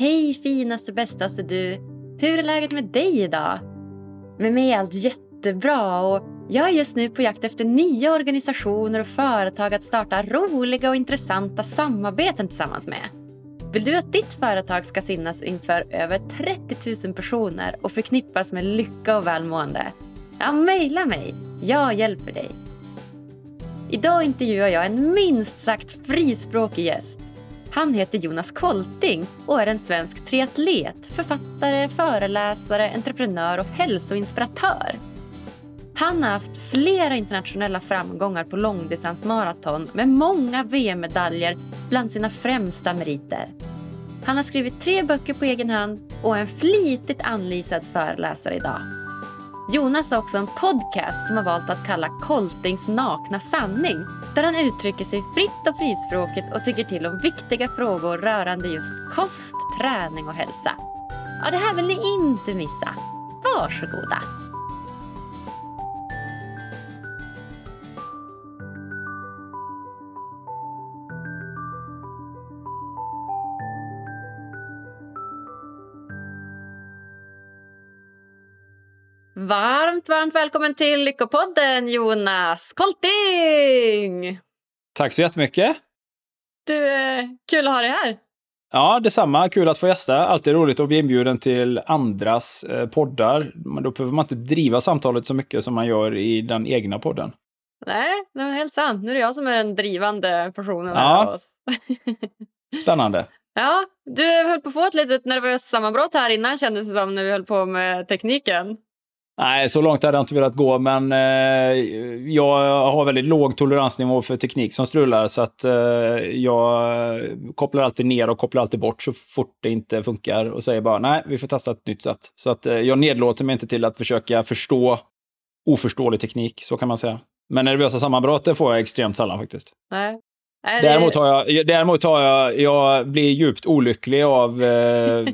Hej finaste bästaste du! Hur är läget med dig idag? Med mig är allt jättebra och jag är just nu på jakt efter nya organisationer och företag att starta roliga och intressanta samarbeten tillsammans med. Vill du att ditt företag ska synas inför över 30 000 personer och förknippas med lycka och välmående? Ja, mejla mig. Jag hjälper dig. Idag intervjuar jag en minst sagt frispråkig gäst. Han heter Jonas Kolting och är en svensk triatlet, författare, föreläsare, entreprenör och hälsoinspiratör. Han har haft flera internationella framgångar på långdistansmaraton med många VM-medaljer bland sina främsta meriter. Han har skrivit tre böcker på egen hand och är en flitigt anlisad föreläsare idag. Jonas har också en podcast som har valt att kalla Koltings nakna sanning där han uttrycker sig fritt och frispråkigt och tycker till om viktiga frågor rörande just kost, träning och hälsa. Ja, det här vill ni inte missa. Varsågoda! Varmt, varmt välkommen till Lyckopodden Jonas Kolting! Tack så jättemycket. Du, eh, kul att ha dig här. Ja, detsamma. Kul att få gästa. Alltid roligt att bli inbjuden till andras eh, poddar. Då behöver man inte driva samtalet så mycket som man gör i den egna podden. Nej, det är helt sant. Nu är det jag som är den drivande personen ja. här av oss. Spännande. Ja, du höll på att få ett litet nervöst sammanbrott här innan kändes det som när vi höll på med tekniken. Nej, så långt hade jag inte velat gå, men eh, jag har väldigt låg toleransnivå för teknik som strular, så att eh, jag kopplar alltid ner och kopplar alltid bort så fort det inte funkar och säger bara nej, vi får testa ett nytt sätt. Så att eh, jag nedlåter mig inte till att försöka förstå oförståelig teknik, så kan man säga. Men nervösa sammanbrott, det får jag extremt sällan faktiskt. Nej. Nej, det... Däremot har jag, däremot har jag, jag blir djupt olycklig av eh,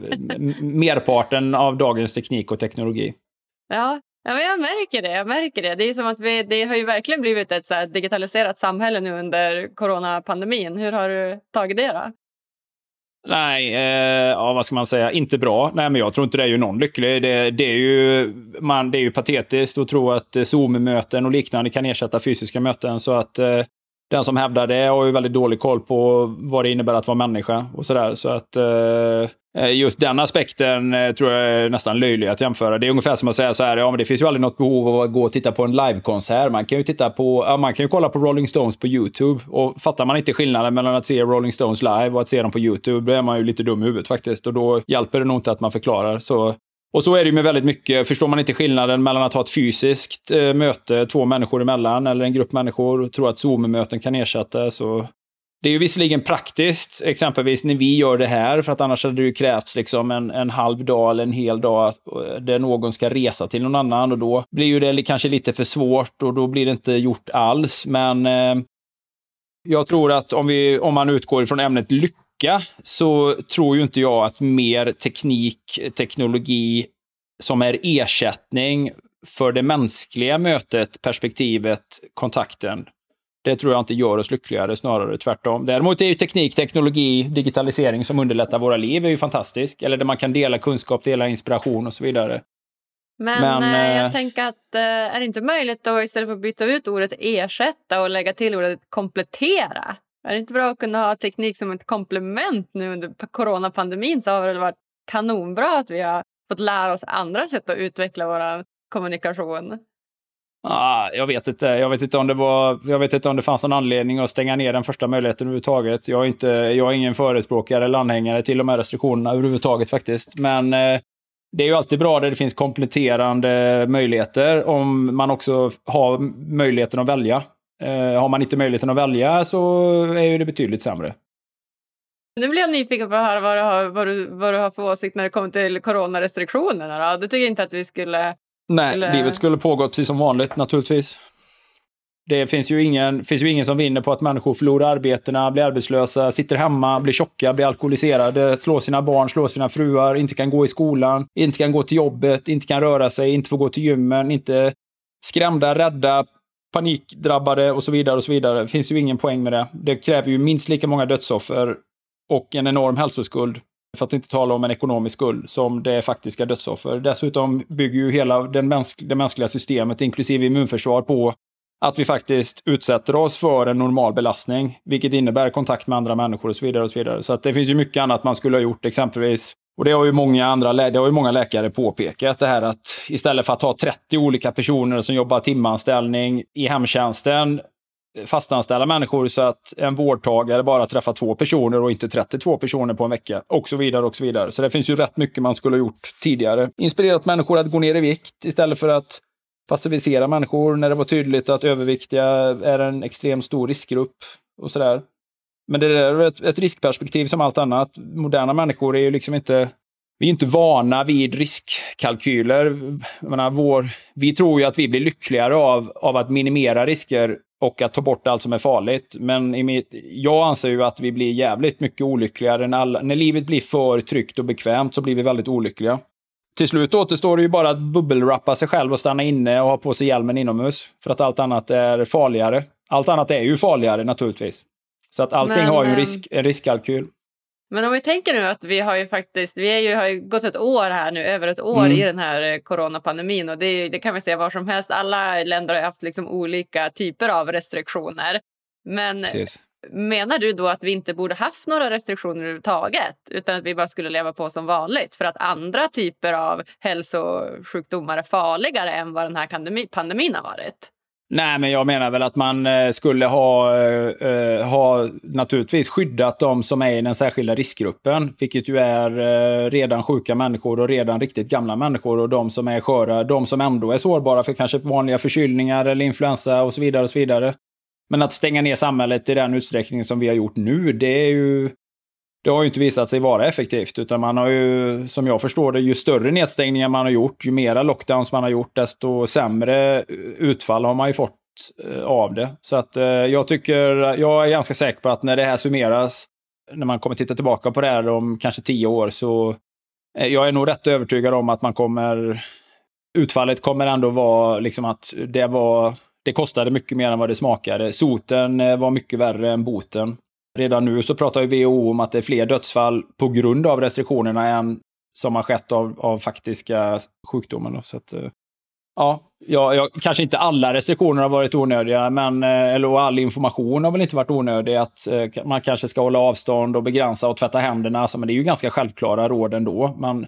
merparten av dagens teknik och teknologi. Ja, ja men jag märker det. Jag märker det. Det, är som att vi, det har ju verkligen blivit ett så digitaliserat samhälle nu under coronapandemin. Hur har du tagit det då? Nej, eh, ja, vad ska man säga, inte bra. Nej, men jag tror inte det är ju någon lycklig. Det, det, är, ju, man, det är ju patetiskt att tro att eh, Zoom-möten och liknande kan ersätta fysiska möten. Så att eh, den som hävdar det har ju väldigt dålig koll på vad det innebär att vara människa och sådär. Så att eh, eh, just den aspekten eh, tror jag är nästan löjlig att jämföra. Det är ungefär som att säga så här, ja men det finns ju aldrig något behov av att gå och titta på en livekonsert. Man kan ju titta på, ja, man kan ju kolla på Rolling Stones på YouTube. Och fattar man inte skillnaden mellan att se Rolling Stones live och att se dem på YouTube, då är man ju lite dum i huvudet faktiskt. Och då hjälper det nog inte att man förklarar. Så och så är det ju med väldigt mycket. Förstår man inte skillnaden mellan att ha ett fysiskt eh, möte två människor emellan eller en grupp människor och tro att Zoom-möten kan ersätta så det är ju visserligen praktiskt, exempelvis när vi gör det här, för att annars hade det ju krävts liksom en, en halv dag eller en hel dag eh, där någon ska resa till någon annan och då blir ju det kanske lite för svårt och då blir det inte gjort alls. Men eh, jag tror att om, vi, om man utgår ifrån ämnet lycka så tror ju inte jag att mer teknik, teknologi som är ersättning för det mänskliga mötet, perspektivet, kontakten det tror jag inte gör oss lyckligare, snarare tvärtom. Däremot är ju teknik, teknologi, digitalisering som underlättar våra liv är ju fantastisk. Eller där man kan dela kunskap, dela inspiration och så vidare. Men, Men eh, jag eh, tänker att eh, är det inte möjligt att istället för att byta ut ordet ersätta och lägga till ordet komplettera? Är det inte bra att kunna ha teknik som ett komplement nu under coronapandemin så har det varit kanonbra att vi har fått lära oss andra sätt att utveckla vår kommunikation. Ah, jag vet inte. Jag vet inte, om det var, jag vet inte om det fanns någon anledning att stänga ner den första möjligheten överhuvudtaget. Jag är, inte, jag är ingen förespråkare eller anhängare till de här restriktionerna överhuvudtaget faktiskt. Men eh, det är ju alltid bra där det finns kompletterande möjligheter om man också har möjligheten att välja. Eh, har man inte möjligheten att välja så är ju det betydligt sämre. Nu blir jag nyfiken på att höra vad du har, vad du, vad du har för åsikt när det kommer till coronarestriktionerna. Då. Du tycker inte att vi skulle Nej, skulle... livet skulle pågått precis som vanligt naturligtvis. Det finns ju, ingen, finns ju ingen som vinner på att människor förlorar arbetena, blir arbetslösa, sitter hemma, blir tjocka, blir alkoholiserade, slår sina barn, slår sina fruar, inte kan gå i skolan, inte kan gå till jobbet, inte kan röra sig, inte får gå till gymmen, inte skrämda, rädda, panikdrabbade och så vidare och så vidare. Det finns ju ingen poäng med det. Det kräver ju minst lika många dödsoffer och en enorm hälsoskuld För att inte tala om en ekonomisk skuld som det är faktiska dödsoffer. Dessutom bygger ju hela den mänsk det mänskliga systemet, inklusive immunförsvar, på att vi faktiskt utsätter oss för en normal belastning, vilket innebär kontakt med andra människor och så vidare. och Så vidare. Så att det finns ju mycket annat man skulle ha gjort, exempelvis och det har ju många andra det har ju många läkare påpekat, det här att istället för att ha 30 olika personer som jobbar timanställning i hemtjänsten, eh, fastanställa människor så att en vårdtagare bara träffar två personer och inte 32 personer på en vecka. Och så vidare och så vidare. Så det finns ju rätt mycket man skulle ha gjort tidigare. Inspirerat människor att gå ner i vikt istället för att passivisera människor när det var tydligt att överviktiga är en extremt stor riskgrupp och sådär. Men det är ett, ett riskperspektiv som allt annat. Moderna människor är ju liksom inte vi är inte vana vid riskkalkyler. Menar, vår, vi tror ju att vi blir lyckligare av, av att minimera risker och att ta bort allt som är farligt. Men mitt, jag anser ju att vi blir jävligt mycket olyckligare. När, alla, när livet blir för tryggt och bekvämt så blir vi väldigt olyckliga. Till slut återstår det ju bara att bubbelrappa sig själv och stanna inne och ha på sig hjälmen inomhus. För att allt annat är farligare. Allt annat är ju farligare naturligtvis. Så att allting Men, har ju en, risk, en riskkalkyl. Men om vi tänker nu att vi har ju faktiskt, vi är ju, har ju gått ett år här nu, över ett år mm. i den här eh, coronapandemin och det, det kan vi se var som helst. Alla länder har haft liksom olika typer av restriktioner. Men Precis. menar du då att vi inte borde haft några restriktioner överhuvudtaget utan att vi bara skulle leva på som vanligt för att andra typer av hälsosjukdomar är farligare än vad den här pandemin har varit? Nej, men jag menar väl att man eh, skulle ha, eh, eh, ha naturligtvis skyddat de som är i den särskilda riskgruppen, vilket ju är eh, redan sjuka människor och redan riktigt gamla människor och de som är sköra, de som ändå är sårbara för kanske vanliga förkylningar eller influensa och så vidare och så vidare. Men att stänga ner samhället i den utsträckning som vi har gjort nu, det är ju det har ju inte visat sig vara effektivt, utan man har ju, som jag förstår det, ju större nedstängningar man har gjort, ju mera lockdowns man har gjort, desto sämre utfall har man ju fått eh, av det. Så att eh, jag tycker, jag är ganska säker på att när det här summeras, när man kommer titta tillbaka på det här om kanske tio år, så eh, jag är nog rätt övertygad om att man kommer, utfallet kommer ändå vara liksom att det var, det kostade mycket mer än vad det smakade. Soten eh, var mycket värre än boten. Redan nu så pratar ju WHO om att det är fler dödsfall på grund av restriktionerna än som har skett av, av faktiska sjukdomar. Så att, eh, ja, ja, kanske inte alla restriktioner har varit onödiga, men, eh, eller all information har väl inte varit onödig. Att eh, man kanske ska hålla avstånd och begränsa och tvätta händerna. Alltså, men det är ju ganska självklara råd ändå. Man,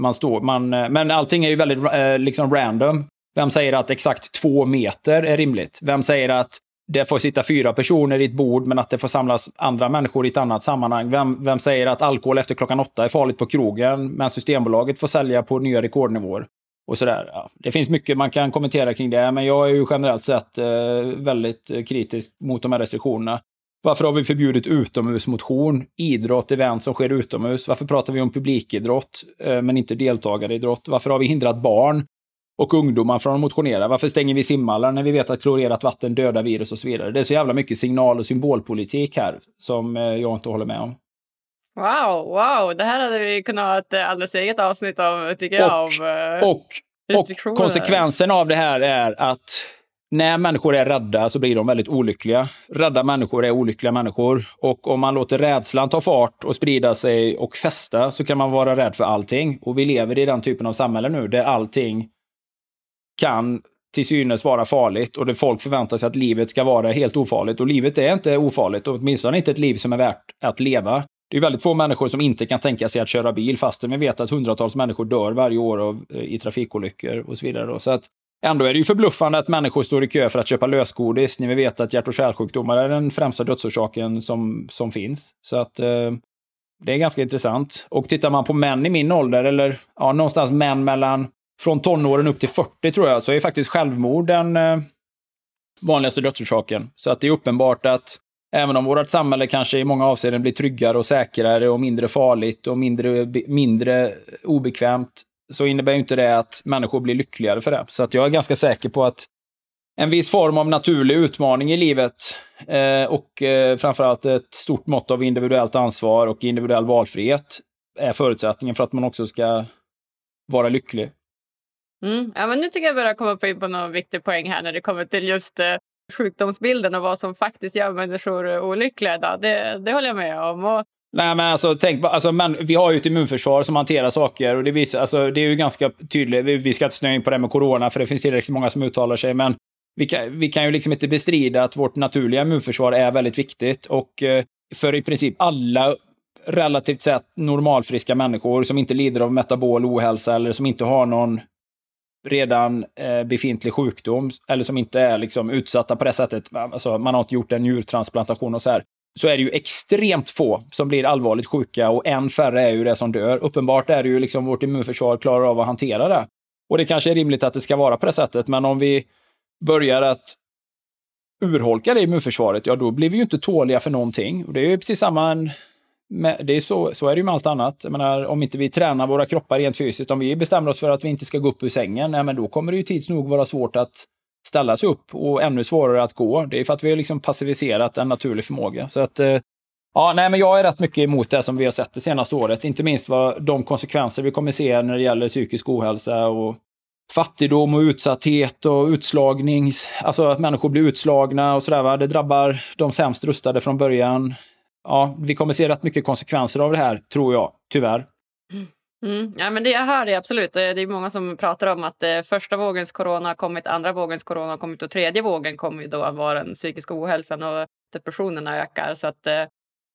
man står, man, men allting är ju väldigt liksom random. Vem säger att exakt två meter är rimligt? Vem säger att det får sitta fyra personer i ett bord, men att det får samlas andra människor i ett annat sammanhang. Vem, vem säger att alkohol efter klockan åtta är farligt på krogen, men Systembolaget får sälja på nya rekordnivåer? Och sådär. Ja, det finns mycket man kan kommentera kring det, men jag är ju generellt sett eh, väldigt eh, kritisk mot de här restriktionerna. Varför har vi förbjudit utomhusmotion, idrott, event som sker utomhus? Varför pratar vi om publikidrott, eh, men inte deltagaridrott? Varför har vi hindrat barn och ungdomar från att motionera. Varför stänger vi simhallar när vi vet att klorerat vatten dödar virus och så vidare? Det är så jävla mycket signal och symbolpolitik här som eh, jag inte håller med om. Wow, wow, det här hade vi kunnat ha ett eh, alldeles eget avsnitt av, tycker jag. Och, av, eh, och, och konsekvensen av det här är att när människor är rädda så blir de väldigt olyckliga. Rädda människor är olyckliga människor. Och om man låter rädslan ta fart och sprida sig och fästa så kan man vara rädd för allting. Och vi lever i den typen av samhälle nu där allting kan till synes vara farligt och det folk förväntar sig att livet ska vara helt ofarligt. Och livet är inte ofarligt, och åtminstone inte ett liv som är värt att leva. Det är väldigt få människor som inte kan tänka sig att köra bil fastän vi vet att hundratals människor dör varje år av, eh, i trafikolyckor och så vidare. Då. Så att ändå är det ju förbluffande att människor står i kö för att köpa lösgodis när vi vet att hjärt och kärlsjukdomar är den främsta dödsorsaken som, som finns. Så att eh, det är ganska intressant. Och tittar man på män i min ålder, eller ja, någonstans män mellan från tonåren upp till 40 tror jag, så är faktiskt självmord den eh, vanligaste dödsorsaken. Så att det är uppenbart att även om vårt samhälle kanske i många avseenden blir tryggare och säkrare och mindre farligt och mindre, mindre obekvämt, så innebär inte det att människor blir lyckligare för det. Så att jag är ganska säker på att en viss form av naturlig utmaning i livet eh, och eh, framförallt ett stort mått av individuellt ansvar och individuell valfrihet är förutsättningen för att man också ska vara lycklig. Mm. Ja, men nu tycker jag börjar komma in på någon viktig poäng här när det kommer till just eh, sjukdomsbilden och vad som faktiskt gör människor olyckliga idag. Det, det håller jag med om. Och Nej, men alltså, tänk, alltså, men, vi har ju ett immunförsvar som hanterar saker och det, visar, alltså, det är ju ganska tydligt. Vi, vi ska inte snöa in på det med corona, för det finns tillräckligt många som uttalar sig, men vi kan, vi kan ju liksom inte bestrida att vårt naturliga immunförsvar är väldigt viktigt och eh, för i princip alla relativt sett normalfriska människor som inte lider av metabol ohälsa eller som inte har någon redan eh, befintlig sjukdom eller som inte är liksom utsatta på det sättet. Alltså, man har inte gjort en njurtransplantation och så här. Så är det ju extremt få som blir allvarligt sjuka och än färre är ju det som dör. Uppenbart är det ju liksom vårt immunförsvar klarar av att hantera det. Och det kanske är rimligt att det ska vara på det sättet, men om vi börjar att urholka det immunförsvaret, ja då blir vi ju inte tåliga för någonting. Och det är ju precis samma det är så, så är det ju med allt annat. Jag menar, om inte vi tränar våra kroppar rent fysiskt, om vi bestämmer oss för att vi inte ska gå upp ur sängen, nej, men då kommer det ju tids nog vara svårt att ställa sig upp och ännu svårare att gå. Det är för att vi har liksom passiviserat en naturlig förmåga. Så att, eh, ja, nej, men jag är rätt mycket emot det som vi har sett det senaste året. Inte minst vad de konsekvenser vi kommer se när det gäller psykisk ohälsa och fattigdom och utsatthet och utslagning. Alltså att människor blir utslagna och sådär. Det drabbar de sämst rustade från början ja, vi kommer se rätt mycket konsekvenser av det här, tror jag, tyvärr. Mm. mm. Ja, men det, jag hör det absolut. Eh, det är många som pratar om att eh, första vågens corona har kommit, andra vågens corona har kommit och tredje vågen kommer ju då vara den psykiska ohälsan och depressionerna ökar. Så att, eh,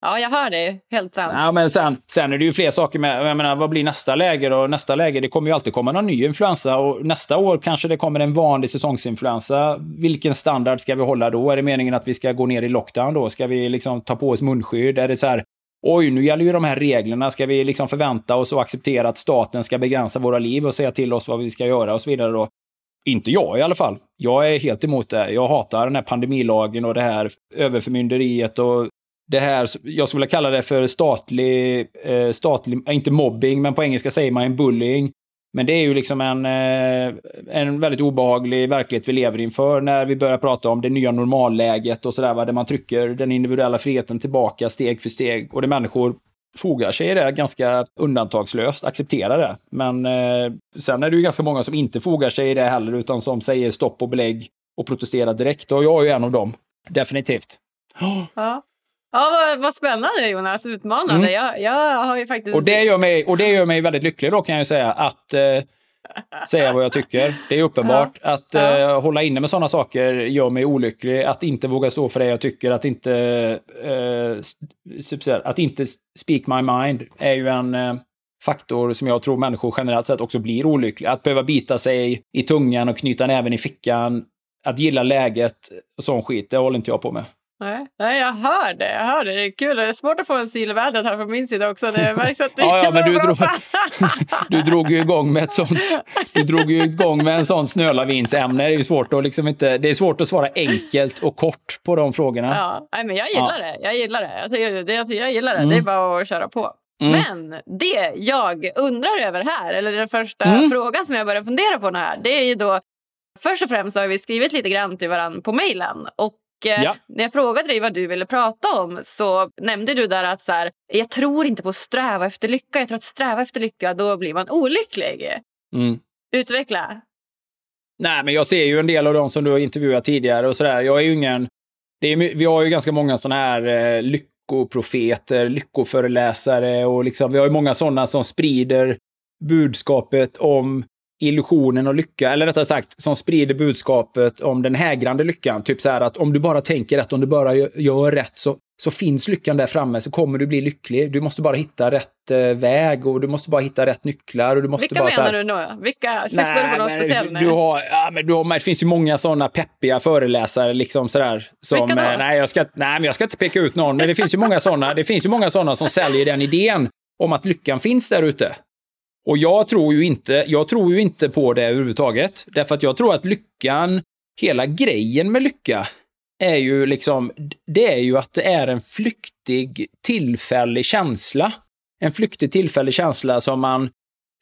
Ja, jag hör dig. Helt sant. Ja, men sen, sen är det ju fler saker med. Jag menar, vad blir nästa läge då? Nästa läge, det kommer ju alltid komma någon ny influensa och nästa år kanske det kommer en vanlig säsongsinfluensa. Vilken standard ska vi hålla då? Är det meningen att vi ska gå ner i lockdown då? Ska vi liksom ta på oss munskydd? Är det så här, oj, nu gäller ju de här reglerna. Ska vi liksom förvänta oss och acceptera att staten ska begränsa våra liv och säga till oss vad vi ska göra och så vidare då? Inte jag i alla fall. Jag är helt emot det. Jag hatar den här pandemilagen och det här överförmynderiet och det här, jag skulle vilja kalla det för statlig, eh, statlig, eh, inte mobbing, men på engelska säger man en bullying. Men det är ju liksom en, eh, en väldigt obehaglig verklighet vi lever inför när vi börjar prata om det nya normalläget och sådär, där man trycker den individuella friheten tillbaka steg för steg och det människor fogar sig i det ganska undantagslöst, accepterar det. Men eh, sen är det ju ganska många som inte fogar sig i det heller, utan som säger stopp och belägg och protesterar direkt. Och jag är ju en av dem. Definitivt. Ja. Ja, vad, vad spännande Jonas, utmanande. Mm. Jag, jag har ju faktiskt... Och det, gör mig, och det gör mig väldigt lycklig då kan jag säga, att eh, säga vad jag tycker. Det är uppenbart. Ja. Att ja. Eh, hålla inne med sådana saker gör mig olycklig. Att inte våga stå för det jag tycker, att inte, eh, att inte speak my mind är ju en eh, faktor som jag tror människor generellt sett också blir olyckliga. Att behöva bita sig i tungan och knyta näven i fickan, att gilla läget och sån skit, det håller inte jag på med. Nej, nej, jag hör det. Jag hör det. Det är kul. Det är svårt att få en syl i vädret här från min sida också. Det märks att du ja, ja, men du drog, du drog ju igång med ett sånt. Du drog ju igång med en sån snölavinsämne. Det är svårt att liksom inte. Det är svårt att svara enkelt och kort på de frågorna. Ja, nej, men jag gillar ja. det. Jag gillar det. Jag, säger, det, jag gillar det. Mm. Det är mm. bara att köra på. Mm. Men det jag undrar över här, eller den första mm. frågan som jag börjar fundera på nu här, det är ju då Först och främst har vi skrivit lite grann till varandra på mejlen. Och ja. När jag frågade dig vad du ville prata om så nämnde du där att så här, jag tror inte på att sträva efter lycka. Jag tror att sträva efter lycka, då blir man olycklig. Mm. Utveckla. Nej, men jag ser ju en del av dem som du har intervjuat tidigare och sådär. Jag är ju ingen... Det är, vi har ju ganska många sådana här eh, lyckoprofeter, lyckoföreläsare och liksom, vi har ju många sådana som sprider budskapet om illusionen och lycka, eller rättare sagt som sprider budskapet om den hägrande lyckan. Typ så här att om du bara tänker rätt, om du bara gör rätt så, så finns lyckan där framme, så kommer du bli lycklig. Du måste bara hitta rätt eh, väg och du måste bara hitta rätt nycklar. Och du måste Vilka bara, menar här, du nu? Vilka? Du på någon speciell? Du har, ja, men du har, det finns ju många sådana peppiga föreläsare liksom sådär. Som, Vilka då? Nej, jag ska, nej, men jag ska inte peka ut någon, men det finns ju många sådana. Det finns ju många sådana som säljer den idén om att lyckan finns där ute. Och jag tror ju inte, jag tror ju inte på det överhuvudtaget. Därför att jag tror att lyckan, hela grejen med lycka, är ju liksom, det är ju att det är en flyktig, tillfällig känsla. En flyktig, tillfällig känsla som man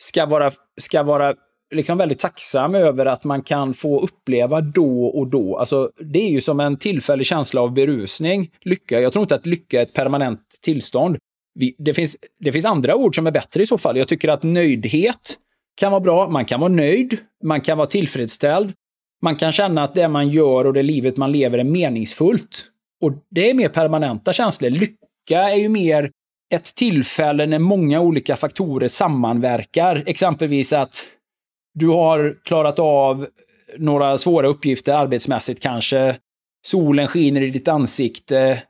ska vara, ska vara liksom väldigt tacksam över att man kan få uppleva då och då. Alltså, det är ju som en tillfällig känsla av berusning. Lycka. Jag tror inte att lycka är ett permanent tillstånd vi, det, finns, det finns andra ord som är bättre i så fall. Jag tycker att nöjdhet kan vara bra. Man kan vara nöjd. Man kan vara tillfredsställd. Man kan känna att det man gör och det livet man lever är meningsfullt. Och det är mer permanenta känslor. Lycka är ju mer ett tillfälle när många olika faktorer sammanverkar. Exempelvis att du har klarat av några svåra uppgifter arbetsmässigt kanske. Solen skiner i ditt ansikte.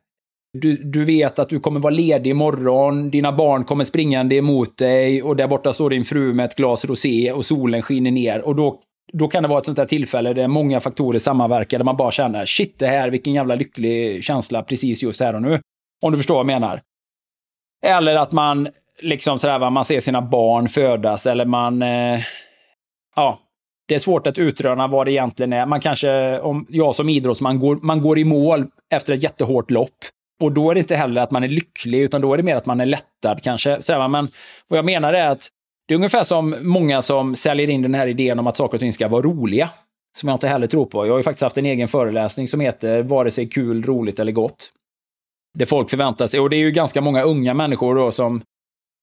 Du, du vet att du kommer vara ledig imorgon, dina barn kommer springande emot dig och där borta står din fru med ett glas rosé och solen skiner ner. Och då, då kan det vara ett sånt här tillfälle där många faktorer sammanverkar, där man bara känner shit det här, vilken jävla lycklig känsla precis just här och nu. Om du förstår vad jag menar. Eller att man liksom sådär, man ser sina barn födas eller man... Eh, ja, det är svårt att utröna vad det egentligen är. Man kanske, om jag som idrottsman, går, man går i mål efter ett jättehårt lopp. Och då är det inte heller att man är lycklig, utan då är det mer att man är lättad kanske. Så men vad jag menar är att det är ungefär som många som säljer in den här idén om att saker och ting ska vara roliga. Som jag inte heller tror på. Jag har ju faktiskt haft en egen föreläsning som heter Vare sig kul, roligt eller gott. Det folk förväntar sig. Och det är ju ganska många unga människor då som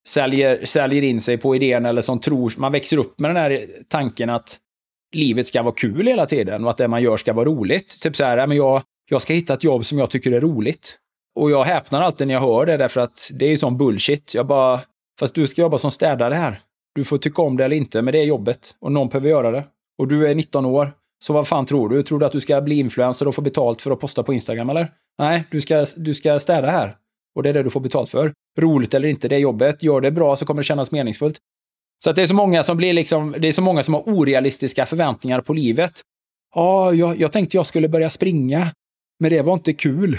säljer, säljer in sig på idén eller som tror, man växer upp med den här tanken att livet ska vara kul hela tiden och att det man gör ska vara roligt. Typ så här, men jag, jag ska hitta ett jobb som jag tycker är roligt. Och jag häpnar alltid när jag hör det därför att det är ju sån bullshit. Jag bara, fast du ska jobba som städare här. Du får tycka om det eller inte, men det är jobbet och någon behöver göra det. Och du är 19 år, så vad fan tror du? Tror du att du ska bli influencer och få betalt för att posta på Instagram eller? Nej, du ska, du ska städa här. Och det är det du får betalt för. Roligt eller inte, det är jobbet. Gör det bra så kommer det kännas meningsfullt. Så att det är så många som blir liksom, det är så många som har orealistiska förväntningar på livet. Ja, jag, jag tänkte jag skulle börja springa, men det var inte kul.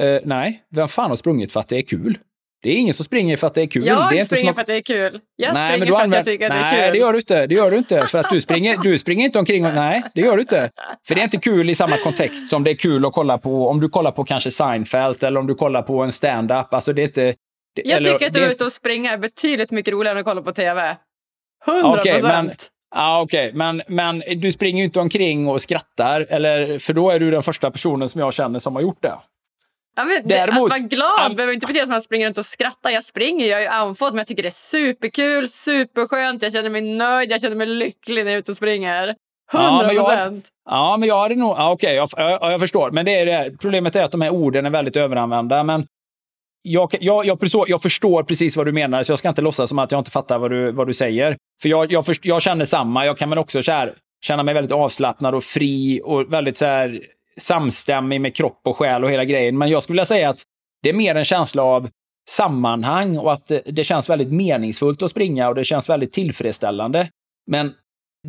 Uh, nej, vem fan har sprungit för att det är kul? Det är ingen som springer för att det är kul. Jag det är springer inte för att det är kul. Jag nej, springer men för att använder... jag tycker att det är kul. Nej, det gör du inte. Det gör du inte. För att du springer, du springer inte omkring och... Nej, det gör du inte. För det är inte kul i samma kontext som det är kul att kolla på om du kollar på kanske Seinfeld eller om du kollar på en stand-up. Alltså det är inte... Det, jag eller, tycker att du är ute och springa är betydligt mycket roligare än att kolla på tv. 100 Okej, procent. men- Ja, okej. Men, men du springer ju inte omkring och skrattar, eller, för då är du den första personen som jag känner som har gjort det. Ja, men Däremot- att vara glad All- behöver inte betyda att man springer runt och skrattar. Jag springer, jag är ju andfådd, men jag tycker det är superkul, superskönt. Jag känner mig nöjd, jag känner mig lycklig när jag är ute och springer. 100 Ja, men jag- procent. Ja, men jag hade nog... Ja, okej, jag, jag, jag förstår. Men det är det. Problemet är att de här orden är väldigt överanvända. Men jag, jag, jag, förstår, jag förstår precis vad du menar, så jag ska inte låtsas som att jag inte fattar vad du, vad du säger. För jag, jag, först, jag känner samma. Jag kan väl också så här, känna mig väldigt avslappnad och fri och väldigt så här, samstämmig med kropp och själ och hela grejen. Men jag skulle vilja säga att det är mer en känsla av sammanhang och att det, känns väldigt meningsfullt att springa och det känns väldigt tillfredsställande. Men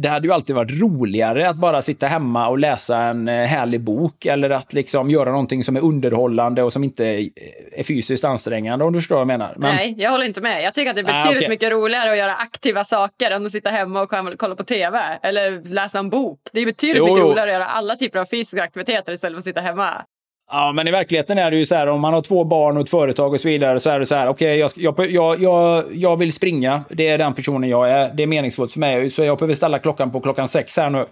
det hade ju alltid varit roligare att bara sitta hemma och läsa en eh, härlig bok eller att liksom göra någonting som är underhållande och som inte är- är fysiskt ansträngande om du förstår vad jag menar. Men, Nej, jag håller inte med. Jag tycker att det är Ah, betydligt okej. mycket roligare att göra aktiva saker än att sitta hemma och kolla på tv eller läsa en bok. Det är betydligt Jo, mycket roligare att göra alla typer av fysiska aktiviteter istället för att sitta hemma. Ja, men i verkligheten är det ju så här om man har två barn och ett företag och så vidare så är det så här, okej, jag, ska- jag, jag, jag, jag vill springa. Det är den personen jag är. Det är meningsfullt för mig. Så jag behöver ställa klockan på klockan sex här nu.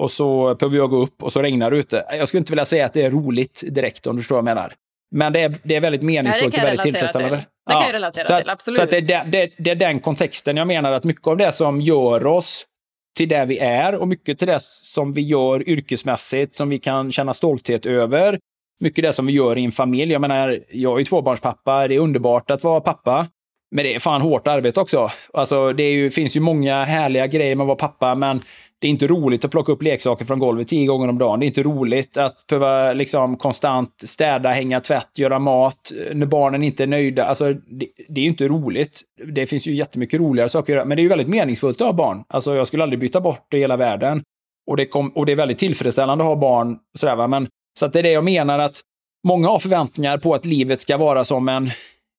Och så behöver jag gå upp och så regnar det ute. Jag skulle inte vilja säga att det är roligt direkt om du förstår vad jag menar. Men det är, det är väldigt meningsfullt och väldigt tillfredsställande. till. Det kan jag relatera till, absolut. Så det, är den- det, det är den kontexten jag menar att mycket av det som gör oss till det vi är och mycket till det som vi gör yrkesmässigt, som vi kan känna stolthet över. Mycket det som vi gör i en familj. Jag menar, jag är ju tvåbarnspappa. Det är underbart att vara pappa. Men det är fan hårt arbete också. Alltså, det är ju, finns ju många härliga grejer med att vara pappa, men det är inte roligt att plocka upp leksaker från golvet tio gånger om dagen. Det är inte roligt att behöva liksom konstant städa, hänga tvätt, göra mat när barnen inte är nöjda. Alltså, det, det är ju inte roligt. Det finns ju jättemycket roligare saker att göra, men det är ju väldigt meningsfullt att ha barn. Alltså, jag skulle aldrig byta bort det i hela världen. Och det, kom, och det är väldigt tillfredsställande att ha barn. Sådär, va? Men, så att det är det jag menar att många har förväntningar på att livet ska vara som, en,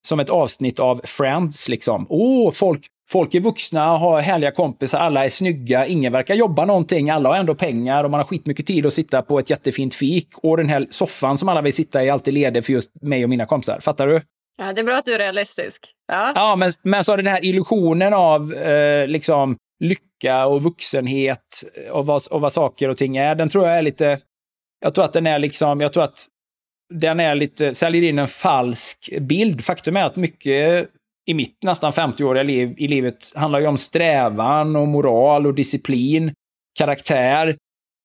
som ett avsnitt av Friends. Liksom. Åh, folk, folk är vuxna, har härliga kompisar, alla är snygga, ingen verkar jobba någonting, alla har ändå pengar och man har skitmycket tid att sitta på ett jättefint fik. Och den här soffan som alla vill sitta i är alltid ledig för just mig och mina kompisar. Fattar du? Ja, det är bra att du är realistisk. Ja. Ja, men, men så har den här illusionen av eh, liksom lycka och vuxenhet och vad, och vad saker och ting är, den tror jag är lite... Jag tror att den är liksom, jag tror att den är lite, säljer in en falsk bild. Faktum är att mycket i mitt nästan 50-åriga liv i livet handlar ju om strävan och moral och disciplin, karaktär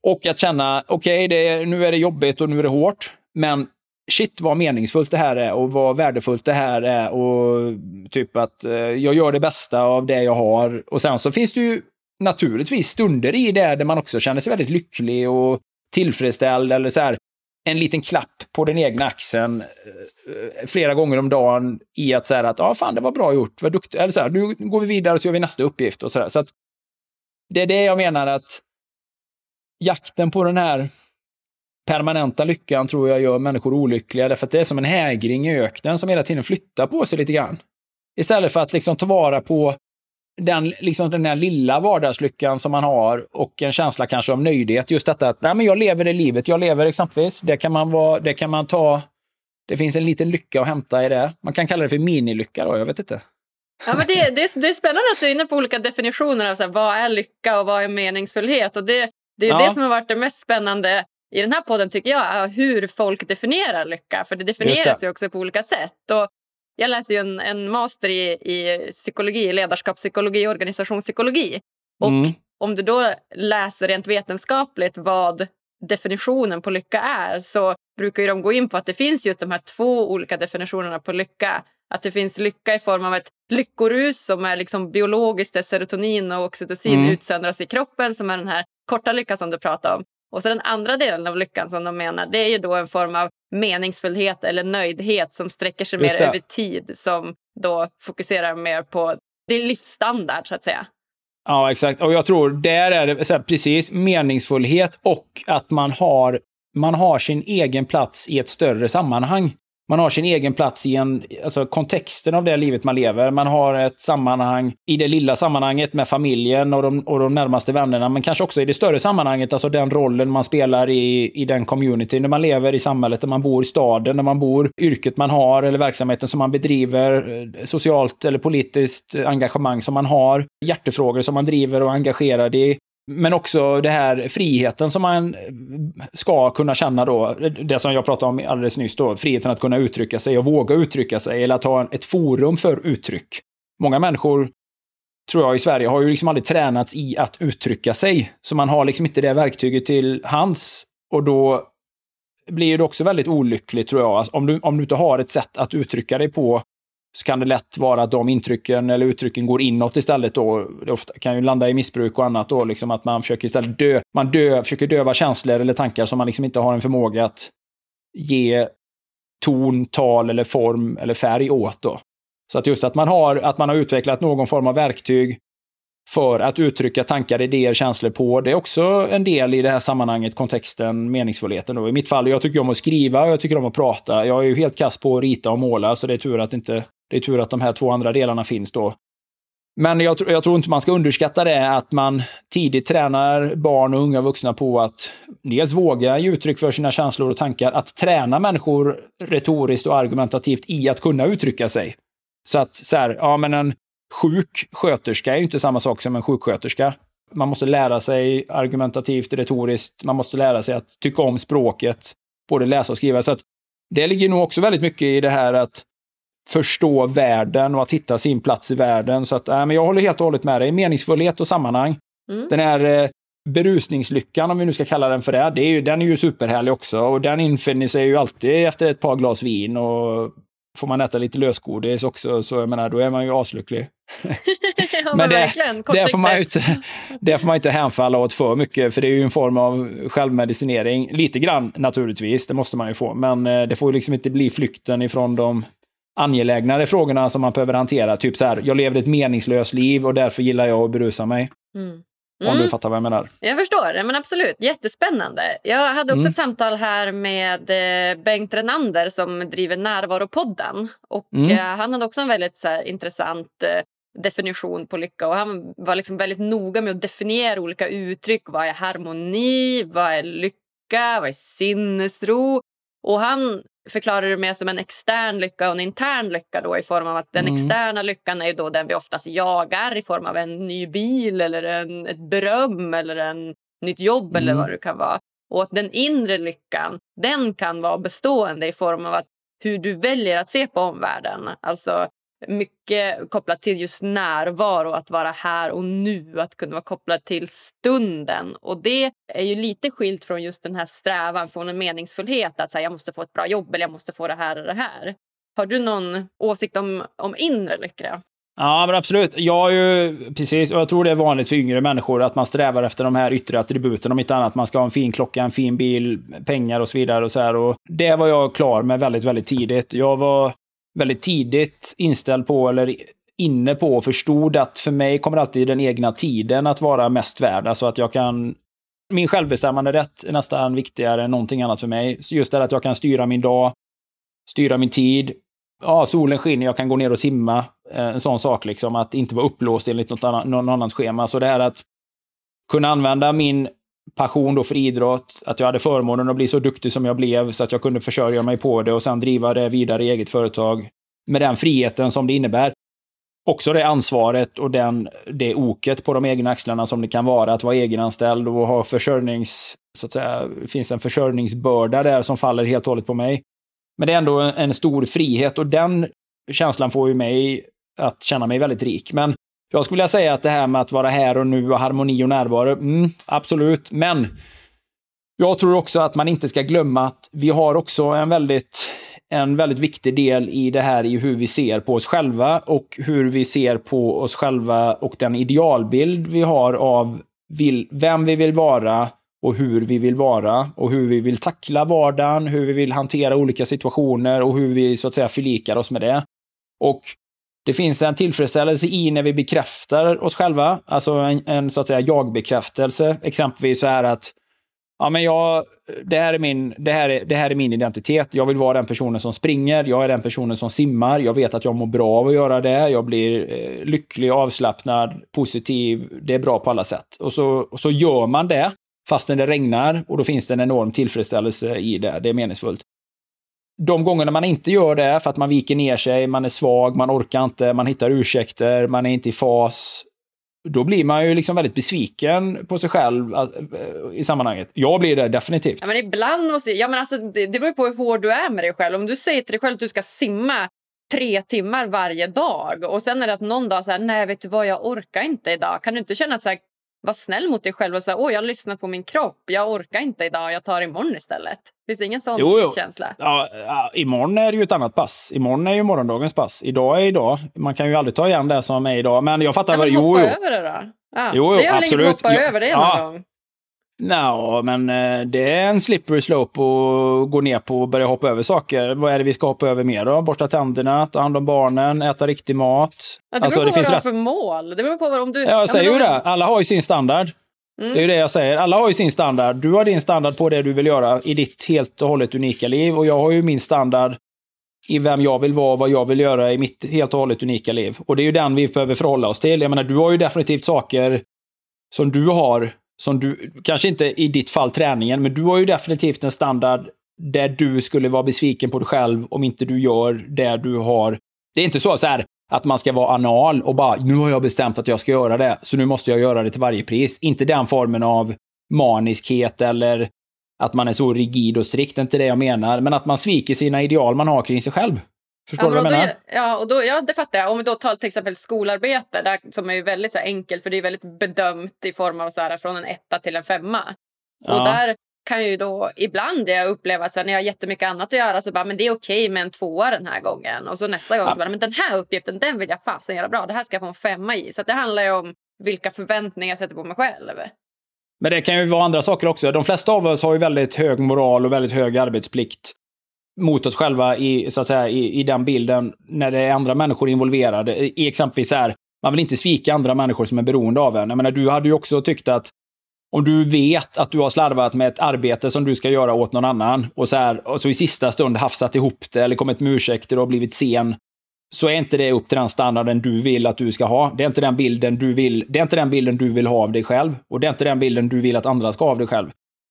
och att känna, okej, okay, nu är det jobbigt och nu är det hårt, men shit vad meningsfullt det här är och vad värdefullt det här är och typ att eh, jag gör det bästa av det jag har. Och sen så finns det ju naturligtvis stunder i det där man också känner sig väldigt lycklig och tillfredsställd eller så här en liten klapp på den egna axeln eh, eh flera gånger om dagen i att säga att ja, ah, fan, det var bra gjort, vad duktig, eller så här, nu går vi vidare och så gör vi nästa uppgift och så där. Så att det är det jag menar att jakten på den här permanenta lyckan tror jag gör människor olyckliga, därför att det är som en hägring i öknen som hela tiden flyttar på sig lite grann. Istället för att liksom ta vara på den, liksom den här lilla vardagslyckan som man har och en känsla kanske av nöjdhet. Just detta att nej, men jag lever det livet jag lever exempelvis. Det kan man, vara, det kan man ta. Det finns en liten lycka att hämta i det. Man kan kalla det för minilycka då, jag vet inte. Ja, men det, det, är, det är spännande att du är inne på olika definitioner av så här, vad är lycka och vad är meningsfullhet. Och det, det är ja. det som har varit det mest spännande i den här podden tycker jag, hur folk definierar lycka. För det definieras ju också på olika sätt. Och jag läser ju en, en master i, i psykologi, ledarskapspsykologi och organisationspsykologi. Och mm. om du då läser rent vetenskapligt vad definitionen på lycka är så brukar de gå in på att det finns just de här två olika definitionerna på lycka. Att det finns lycka i form av ett lyckorus som är liksom biologiskt där serotonin och oxytocin mm. utsöndras i kroppen som är den här korta lyckan som du pratar om. Och så den andra delen av lyckan som de menar det är ju då en form av meningsfullhet eller nöjdhet som sträcker sig mer över tid som då fokuserar mer på det livsstandard så att säga. Ja, exakt. Och jag tror där är det här, precis meningsfullhet och att man har, man har sin egen plats i ett större sammanhang. Man har sin egen plats i en, alltså kontexten av det livet man lever. Man har ett sammanhang i det lilla sammanhanget med familjen och de, och de närmaste vännerna, men kanske också i det större sammanhanget, alltså den rollen man spelar i, i den community När man lever, i samhället där man bor, i staden där man bor, yrket man har eller verksamheten som man bedriver, eh, socialt eller politiskt engagemang som man har, hjärtefrågor som man driver och är engagerad i, men också det här friheten som man ska kunna känna då. Det som jag pratade om alldeles nyss då. Friheten att kunna uttrycka sig och våga uttrycka sig. Eller att ha ett forum för uttryck. Många människor, tror jag, i Sverige har ju liksom aldrig tränats i att uttrycka sig. Så man har liksom inte det verktyget till hands. Och då blir det också väldigt olyckligt, tror jag. Om, du, om du inte har ett sätt att uttrycka dig på så kan det lätt vara att de intrycken eller uttrycken går inåt istället då. Det ofta kan ju landa i missbruk och annat då, liksom att man försöker istället dö, man dö, försöker döva känslor eller tankar som man liksom inte har en förmåga att ge ton, tal eller form eller färg åt då. Så att just att man har, att man har utvecklat någon form av verktyg för att uttrycka tankar, idéer, känslor på. Det är också en del i det här sammanhanget, kontexten, meningsfullheten. Då. I mitt fall, jag tycker om att skriva och jag tycker om att prata. Jag är ju helt kass på att rita och måla, så det är tur att inte det är tur att de här två andra delarna finns då. Men jag, jag, tror inte man ska underskatta det, att man tidigt tränar barn och unga vuxna på att dels våga ge uttryck för sina känslor och tankar, att träna människor retoriskt och argumentativt i att kunna uttrycka sig. Så att så här, ja men en sjuk sköterska är ju inte samma sak som en sjuksköterska. Man måste lära sig argumentativt, retoriskt, man måste lära sig att tycka om språket, både läsa och skriva. Så att det ligger nog också väldigt mycket i det här att förstå världen och att hitta sin plats i världen. Så att, äh, men jag håller helt och hållet med dig. Meningsfullhet och sammanhang. Mm. Den här eh, berusningslyckan, om vi nu ska kalla den för det, det är ju, den är ju superhärlig också. Och den infinner sig ju alltid efter ett par glas vin. Och får man äta lite lösgodis också, så jag menar, då är man ju aslycklig. ja, men, det, det, får man inte, det får man inte hänfalla åt för mycket, för det är ju en form av självmedicinering. Lite grann naturligtvis, det måste man ju få, men eh, det får ju liksom inte bli flykten ifrån de angelägnare frågorna som man behöver hantera. Typ så här, jag lever ett meningslöst liv och därför gillar jag att berusa mig. Mm. Om du mm. fattar vad jag menar. Jag förstår. Men absolut, jättespännande. Jag hade också mm. ett samtal här med eh, Bengt Renander som driver Närvaropodden. Och, mm. eh, han hade också en väldigt så här, intressant definition på lycka. Och han var liksom väldigt noga med att definiera olika uttryck. Vad är harmoni? Vad är lycka? Vad är sinnesro? Och han förklarar det mer som en extern lycka och en intern lycka då i form av att den mm. externa lyckan är då den vi oftast jagar i form av en ny bil eller en, ett beröm eller en nytt jobb mm. eller vad det kan vara. Och att den inre lyckan, den kan vara bestående i form av att hur du väljer att se på omvärlden. Alltså mycket kopplat till just närvaro, att vara här och nu, att kunna vara kopplad till stunden. Och Det är ju lite skilt från just den här strävan från en meningsfullhet. Att säga, jag måste få ett bra jobb eller jag måste få det här och det här. Har du någon åsikt om, om inre lycka? Ja, men absolut. Jag ju, precis, och jag tror det är vanligt för yngre människor att man strävar efter de här yttre attributen. Om inte annat, man ska ha en fin klocka, en fin bil, pengar och så vidare. Och så här. Och det var jag klar med väldigt, väldigt tidigt. Jag var väldigt tidigt inställd på, eller inne på och förstod att för mig kommer alltid den egna tiden att vara mest värd. Alltså att jag kan... Min självbestämmande rätt är nästan viktigare än någonting annat för mig. Så just det att jag kan styra min dag, styra min tid. Ja, solen skiner, jag kan gå ner och simma. Eh, en sån sak liksom, att inte vara upplåst enligt något annat, någon annans schema. Så det här att kunna använda min passion då för idrott, att jag hade förmånen att bli så duktig som jag blev så att jag kunde försörja mig på det och sen driva det vidare i eget företag med den friheten som det innebär. Också det ansvaret och den, det oket på de egna axlarna som det kan vara att vara egenanställd och ha försörjnings... Så att säga, det finns en försörjningsbörda där som faller helt och hållet på mig. Men det är ändå en stor frihet och den känslan får ju mig att känna mig väldigt rik. Men jag skulle vilja säga att det här med att vara här och nu och harmoni och närvaro, mm, absolut. Men jag tror också att man inte ska glömma att vi har också en väldigt, en väldigt viktig del i det här i hur vi ser på oss själva och hur vi ser på oss själva och den idealbild vi har av vill, vem vi vill vara och hur vi vill vara och hur vi vill tackla vardagen, hur vi vill hantera olika situationer och hur vi så att säga förlikar oss med det. Och det finns en tillfredsställelse i när vi bekräftar oss själva, alltså en, en så att säga jag-bekräftelse. Exempelvis så här att ja, men jag, det, här är min, det, här är, det här är min identitet. Jag vill vara den personen som springer. Jag är den personen som simmar. Jag vet att jag mår bra av att göra det. Jag blir eh, lycklig, avslappnad, positiv. Det är bra på alla sätt. Och så, och så gör man det fastän det regnar och då finns det en enorm tillfredsställelse i det. Det är meningsfullt de gångerna man inte gör det för att man viker ner sig, man är svag, man orkar inte, man hittar ursäkter, man är inte i fas. Då blir man ju liksom väldigt besviken på sig själv eh, i sammanhanget. Jag blir det definitivt. Ja, men ibland måste, ja, men alltså, det, det beror på hur hård du är med dig själv. Om du säger till dig själv att du ska simma tre timmar varje dag och sen är det att någon dag säger nej vet du vad jag orkar inte idag. Kan du inte känna att så här, var snäll mot dig själv och säga åh jag lyssnar på min kropp, jag orkar inte idag, jag tar imorgon istället. Finns det ingen sån jo, jo. känsla? Ja, ja, imorgon är det ju ett annat pass. Imorgon är ju morgondagens pass. Idag är idag. Man kan ju aldrig ta igen det som är idag. Men jag fattar. Men jo, hoppa jo. över det då? Ja. Jo, jo, det är absolut. väl inte hoppa över det ja. någon gång? Ja, men eh, det är en slippery slope att gå ner på och börja hoppa över saker. Vad är det vi ska hoppa över mer då? Borsta tänderna, ta hand om barnen, äta riktig mat. Ja, det beror alltså, på det vad du har för mål. Det beror på vad, om du... Ja, jag säger ju det. Alla har ju sin standard. Mm. Det är ju det jag säger. Alla har ju sin standard. Du har din standard på det du vill göra i ditt helt och hållet unika liv. Och jag har ju min standard i vem jag vill vara och vad jag vill göra i mitt helt och hållet unika liv. Och det är ju den vi behöver förhålla oss till. Jag menar, du har ju definitivt saker som du har, som du, kanske inte i ditt fall träningen, men du har ju definitivt en standard där du skulle vara besviken på dig själv om inte du gör det du har. Det är inte så, så här, att man ska vara anal och bara nu har jag bestämt att jag ska göra det, så nu måste jag göra det till varje pris. Inte den formen av maniskhet eller att man är så rigid och strikt, det är inte det jag menar, men att man sviker sina ideal man har kring sig själv. Förstår ja, du vad jag menar? ja, och då, ja, det fattar jag. Om vi då tar till exempel skolarbete, där, som är väldigt så här, enkelt för det är väldigt bedömt i form av så här, från en etta till en femma. Ja. Och där kan ju då ibland jag uppleva att när jag har jättemycket annat att göra så bara, men det är okej med en tvåa den här gången. Och så nästa gång ja. så bara, men den här uppgiften den vill jag fasen göra bra. Det här ska jag få en femma i. Så det handlar ju om vilka förväntningar jag sätter på mig själv. Men det kan ju vara andra saker också. De flesta av oss har ju väldigt hög moral och väldigt hög arbetsplikt mot oss själva i, så att säga, i, i den bilden när det är andra människor involverade. I exempelvis här, man vill inte svika andra människor som är beroende av en. Jag menar, du hade ju också tyckt att om du vet att du har slarvat med ett arbete som du ska göra åt någon annan och så, här, och så i sista stund hafsat ihop det eller kommit med ursäkter och blivit sen, så är inte det upp till den standarden du vill att du ska ha. Det är inte den bilden du vill, det är inte den bilden du vill ha av dig själv. Och det är inte den bilden du vill att andra ska ha av dig själv.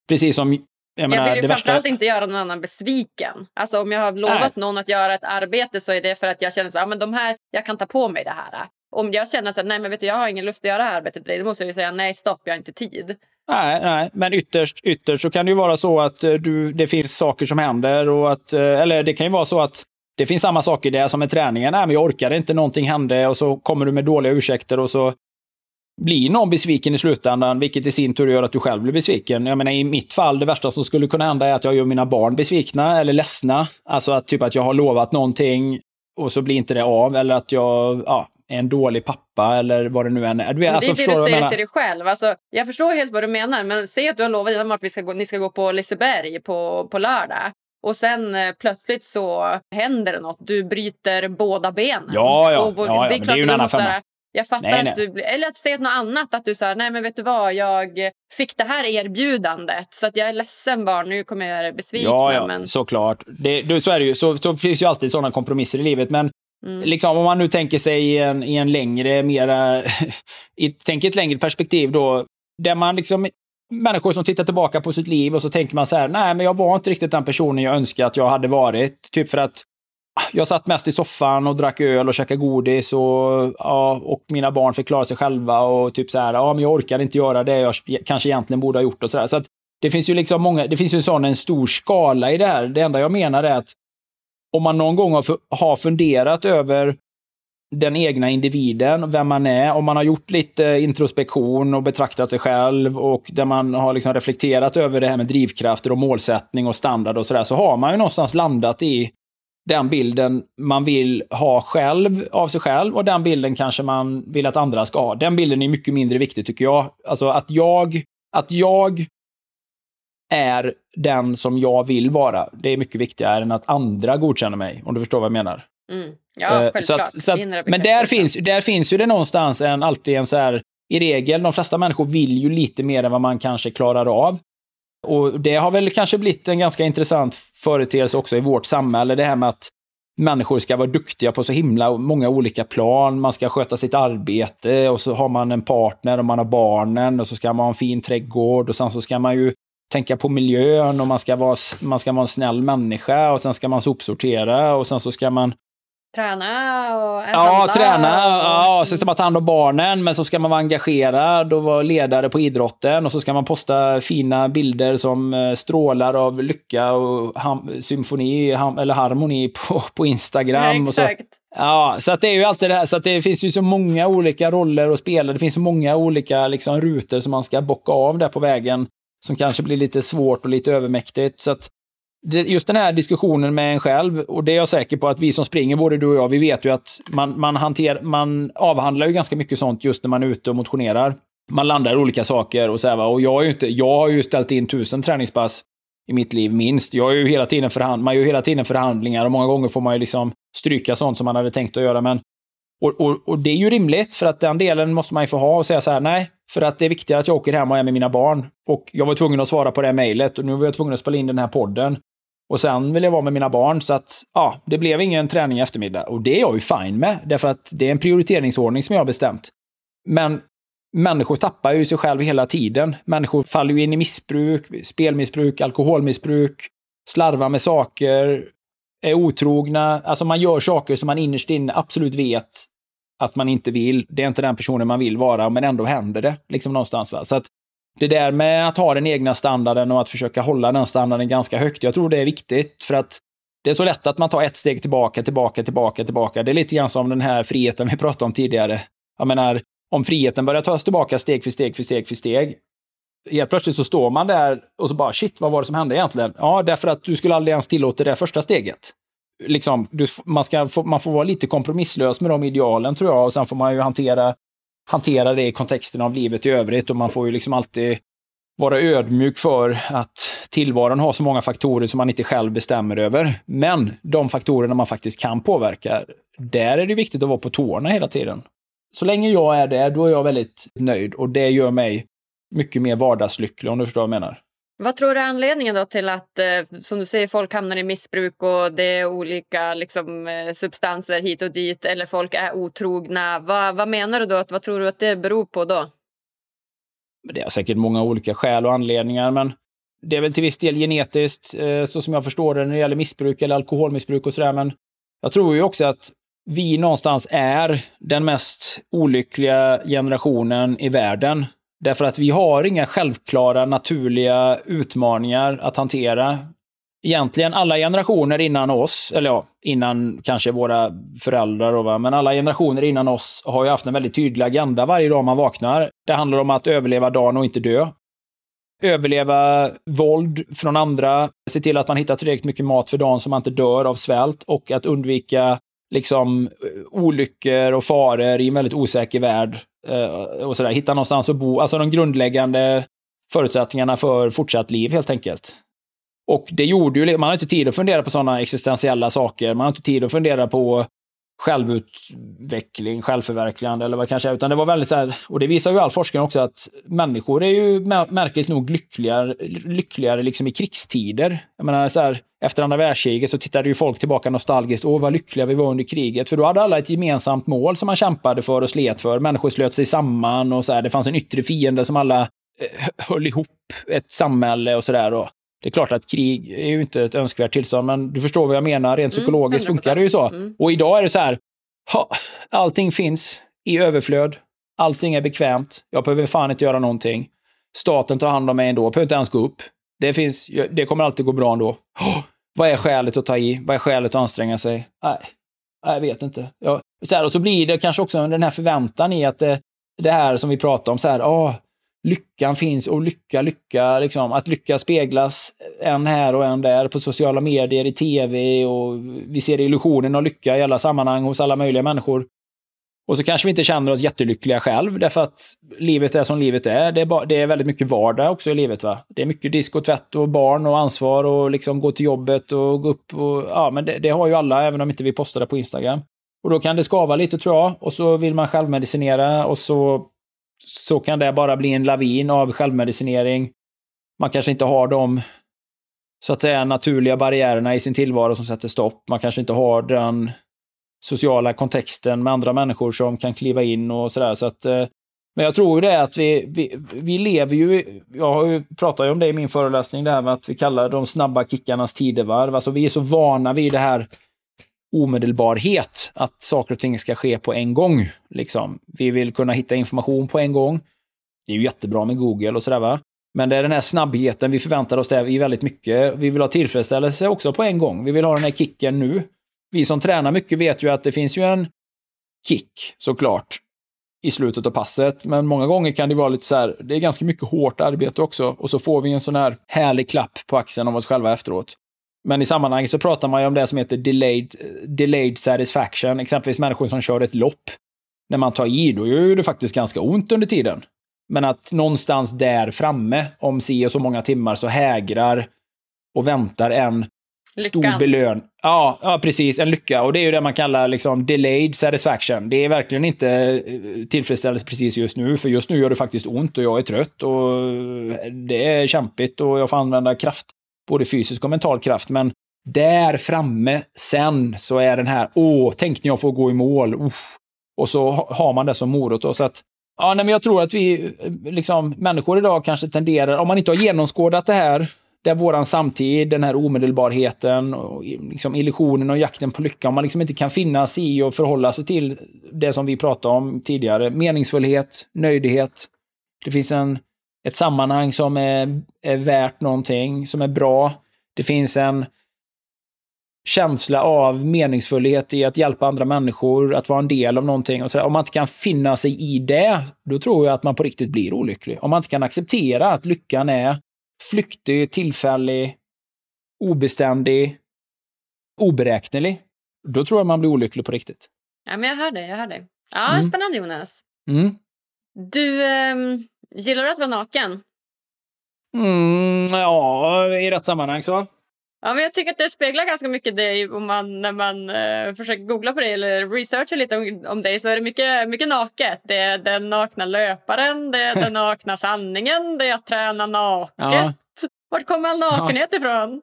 Precis som jag, menar, jag vill ju framförallt värsta... inte göra någon annan besviken. Alltså om jag har lovat Nej. någon att göra ett arbete så är det för att jag känner att ah, de här, jag kan ta på mig det här. Om jag känner att nej, men vet du, jag har ingen lust att göra det här arbetet, då måste jag ju säga nej, stopp, jag har inte tid. Nej, nej, men ytterst, ytterst så kan det ju vara så att eh, du, det finns saker som händer och att, eh, eller det kan ju vara så att det finns samma saker där som med träningen. Nej, men jag orkade inte, någonting hände och så kommer du med dåliga ursäkter och så blir någon besviken i slutändan, vilket i sin tur gör att du själv blir besviken. Jag menar i mitt fall, det värsta som skulle kunna hända är att jag gör mina barn besvikna eller ledsna. Alltså att typ att jag har lovat någonting och så blir inte det av eller att jag ja, är en dålig pappa eller vad det nu än är. Du alltså, det är det du säger till dig själv. Alltså, jag förstår helt vad du menar, men säg att du har lovat dina att vi ska gå, ni ska gå på Liseberg på, på lördag. Och sen eh, plötsligt så händer det något. Du bryter båda benen. Ja, ja. Och, ja, ja det är, klart det är ju en annan femma. Jag fattar nej, att du... Eller att säga något annat. Att du säger nej men vet du vad, jag fick det här erbjudandet. Så att jag är ledsen barn, nu kommer jag göra besviken. Ja, ja men... såklart. Det, det, så är det ju. Så, så finns ju alltid sådana kompromisser i livet. Men mm. liksom, om man nu tänker sig i en, i en längre, mera... i, tänk ett längre perspektiv då. Där man liksom människor som tittar tillbaka på sitt liv och så tänker man så här, nej men jag var inte riktigt den personen jag önskade att jag hade varit. Typ för att jag satt mest i soffan och drack öl och käkade godis och, ja, och mina barn fick klara sig själva och typ så här, ja men jag orkade inte göra det jag kanske egentligen borde ha gjort och så där. Så att det finns ju liksom många, det finns ju sån en stor skala i det här. Det enda jag menar är att om man någon gång har, har funderat över den egna individen, vem man är, om man har gjort lite introspektion och betraktat sig själv och där man har liksom reflekterat över det här med drivkrafter och målsättning och standard och sådär, så har man ju någonstans landat i den bilden man vill ha själv av sig själv och den bilden kanske man vill att andra ska ha. Den bilden är mycket mindre viktig tycker jag. Alltså att jag, att jag är den som jag vill vara. Det är mycket viktigare än att andra godkänner mig, om du förstår vad jag menar. Mm. Ja, eh, självklart. Så att, så att, men där finns, där finns ju det någonstans en, alltid en så här, i regel, de flesta människor vill ju lite mer än vad man kanske klarar av. Och det har väl kanske blivit en ganska intressant företeelse också i vårt samhälle, det här med att människor ska vara duktiga på så himla många olika plan. Man ska sköta sitt arbete och så har man en partner och man har barnen och så ska man ha en fin trädgård och sen så ska man ju tänka på miljön och man ska vara, man ska vara en snäll människa och sen ska man sopsortera och sen så ska man Träna och Ja, träna. Och... Ja, så ska man ta hand om barnen, men så ska man vara engagerad och vara ledare på idrotten. Och så ska man posta fina bilder som eh, strålar av lycka och symfoni eller harmoni på, på Instagram. Ja, exakt. Och så, ja, så att det är ju alltid det här. Så att det finns ju så många olika roller att spela. Det finns så många olika liksom, rutor som man ska bocka av där på vägen. Som kanske blir lite svårt och lite övermäktigt. Så att just den här diskussionen med en själv, och det är jag säker på att vi som springer, både du och jag, vi vet ju att man, man, hanter, man avhandlar ju ganska mycket sånt just när man är ute och motionerar. Man landar i olika saker och så här, va? Och jag, är ju inte, jag har ju ställt in tusen träningspass i mitt liv minst. Jag är ju hela tiden förhand, man gör ju hela tiden förhandlingar och många gånger får man ju liksom stryka sånt som man hade tänkt att göra. Men, och, och, och det är ju rimligt, för att den delen måste man ju få ha och säga så här, nej, för att det är viktigare att jag åker hem och är med mina barn. Och jag var tvungen att svara på det här mejlet och nu var jag tvungen att spela in den här podden. Och sen vill jag vara med mina barn, så att ja, det blev ingen träning i eftermiddag. Och det är jag ju fine med, därför att det är en prioriteringsordning som jag har bestämt. Men människor tappar ju sig själv hela tiden. Människor faller ju in i missbruk, spelmissbruk, alkoholmissbruk, slarvar med saker, är otrogna. Alltså man gör saker som man innerst inne absolut vet att man inte vill. Det är inte den personen man vill vara, men ändå händer det liksom någonstans. Va? Så att det där med att ha den egna standarden och att försöka hålla den standarden ganska högt, jag tror det är viktigt för att det är så lätt att man tar ett steg tillbaka, tillbaka, tillbaka, tillbaka. Det är lite grann som den här friheten vi pratade om tidigare. Jag menar, om friheten börjar tas tillbaka steg för steg för steg för steg, helt plötsligt så står man där och så bara shit, vad var det som hände egentligen? Ja, därför att du skulle aldrig ens tillåta det första steget. Liksom, du, man, ska, man får vara lite kompromisslös med de idealen tror jag och sen får man ju hantera hantera det i kontexten av livet i övrigt och man får ju liksom alltid vara ödmjuk för att tillvaron har så många faktorer som man inte själv bestämmer över. Men de faktorerna man faktiskt kan påverka, där är det viktigt att vara på tårna hela tiden. Så länge jag är där, då är jag väldigt nöjd och det gör mig mycket mer vardagslycklig om du förstår vad jag menar. Vad tror du är anledningen då till att, eh, som du säger, folk hamnar i missbruk och det är olika liksom, eh, substanser hit och dit eller folk är otrogna? Vad, vad menar du då? Vad tror du att det beror på då? Det är säkert många olika skäl och anledningar, men det är väl till viss del genetiskt, eh, så som jag förstår det, när det gäller missbruk eller alkoholmissbruk och sådär. Men jag tror ju också att vi någonstans är den mest olyckliga generationen i världen Därför att vi har inga självklara naturliga utmaningar att hantera. egentligen alla generationer innan oss, eller ja, innan kanske våra föräldrar, då, va? men alla generationer innan oss har ju haft en väldigt tydlig agenda varje dag man vaknar. Det handlar om att överleva dagen och inte dö. Överleva våld från andra, se till att man hittar tillräckligt mycket mat för dagen så man inte dör av svält och att undvika liksom eh, olyckor och faror i en väldigt osäker värld. Eh, och sådär. Hitta någonstans att bo, alltså de grundläggande förutsättningarna för fortsatt liv helt enkelt. Och det gjorde ju, man har inte tid att fundera på sådana existentiella saker. Man har inte tid att fundera på självutveckling, självförverkligande eller vad det kanske är. Utan det var väldigt så här, och det visar ju all forskning också att människor är ju märkligt nog lyckligare, lyckligare liksom i krigstider. Jag menar så här, efter andra världskriget så tittade ju folk tillbaka nostalgiskt. Åh, vad lyckliga vi var under kriget. För då hade alla ett gemensamt mål som man kämpade för och slet för. Människor slöt sig samman och så här, det fanns en yttre fiende som alla eh, höll ihop ett samhälle och sådär. Det är klart att krig är ju inte ett önskvärt tillstånd, men du förstår vad jag menar. Rent mm, psykologiskt mm, funkar det ju så. Mm. Och idag är det så här, ha, allting finns i överflöd. Allting är bekvämt. Jag behöver fan inte göra någonting. Staten tar hand om mig ändå. Jag behöver inte ens gå upp. Det, finns, det kommer alltid gå bra ändå. Oh, vad är skälet att ta i? Vad är skälet att anstränga sig? Nej, jag vet inte. Jag, så här, och så blir det kanske också den här förväntan i att det, det här som vi pratar om, så här, oh, lyckan finns och lycka, lycka, liksom. Att lycka speglas en här och en där på sociala medier, i tv och vi ser illusionen av lycka i alla sammanhang hos alla möjliga människor. Och så kanske vi inte känner oss jättelyckliga själv därför att livet är som livet är. Det är, bara, det är väldigt mycket vardag också i livet. va. Det är mycket disk och tvätt och barn och ansvar och liksom gå till jobbet och gå upp och ja, men det, det har ju alla även om inte vi postar det på Instagram. Och då kan det skava lite tror jag och så vill man självmedicinera och så så kan det bara bli en lavin av självmedicinering. Man kanske inte har de så att säga naturliga barriärerna i sin tillvaro som sätter stopp. Man kanske inte har den sociala kontexten med andra människor som kan kliva in och sådär. Så att, eh, men jag tror det att vi, vi, vi lever ju, jag har ju pratat om det i min föreläsning, det här med att vi kallar de snabba kickarnas tidevarv. Alltså vi är så vana vid det här omedelbarhet, att saker och ting ska ske på en gång. Liksom. Vi vill kunna hitta information på en gång. Det är ju jättebra med Google och sådär va. Men det är den här snabbheten vi förväntar oss där i väldigt mycket. Vi vill ha tillfredsställelse också på en gång. Vi vill ha den här kicken nu. Vi som tränar mycket vet ju att det finns ju en kick såklart i slutet av passet. Men många gånger kan det vara lite så här, det är ganska mycket hårt arbete också. Och så får vi en sån här härlig klapp på axeln av oss själva efteråt. Men i sammanhanget så pratar man ju om det som heter delayed, delayed satisfaction. Exempelvis människor som kör ett lopp. När man tar i, då gör det faktiskt ganska ont under tiden. Men att någonstans där framme, om si och så många timmar, så hägrar och väntar en Lyckan. stor belön. Ja, ja, precis. En lycka. Och det är ju det man kallar liksom delayed satisfaction. Det är verkligen inte eh, tillfredsställelse precis just nu, för just nu gör det faktiskt ont och jag är trött och det är kämpigt och jag får använda kraft både fysisk och mental kraft. Men där framme sen så är den här, åh, tänk när jag får gå i mål. Uff. Och så har man det som morot. Så att, ja, nej, men jag tror att vi, liksom, människor idag kanske tenderar, om man inte har genomskådat det här, där våran samtid, den här omedelbarheten, och liksom illusionen och jakten på lycka, om man liksom inte kan finna sig i och förhålla sig till det som vi pratade om tidigare, meningsfullhet, nöjdhet. Det finns en ett sammanhang som är, är värt någonting, som är bra. Det finns en känsla av meningsfullhet i att hjälpa andra människor, att vara en del av någonting. Och så Om man inte kan finna sig i det, då tror jag att man på riktigt blir olycklig. Om man inte kan acceptera att lyckan är flyktig, tillfällig, obeständig, oberäknelig, då tror jag man blir olycklig på riktigt. Ja, men jag hör dig. Jag hör dig. Ja, mm. Spännande, Jonas. Mm. Du, um, Gillar du att vara naken? Mm, ja, i rätt sammanhang så. Ja, men jag tycker att det speglar ganska mycket dig om man, när man uh, försöker googla på dig eller researcha lite om, om dig så är det mycket, mycket naket. Det är den nakna löparen, det är den nakna sanningen, det är att träna naket. Ja. Vart kommer all nakenhet ja. ifrån?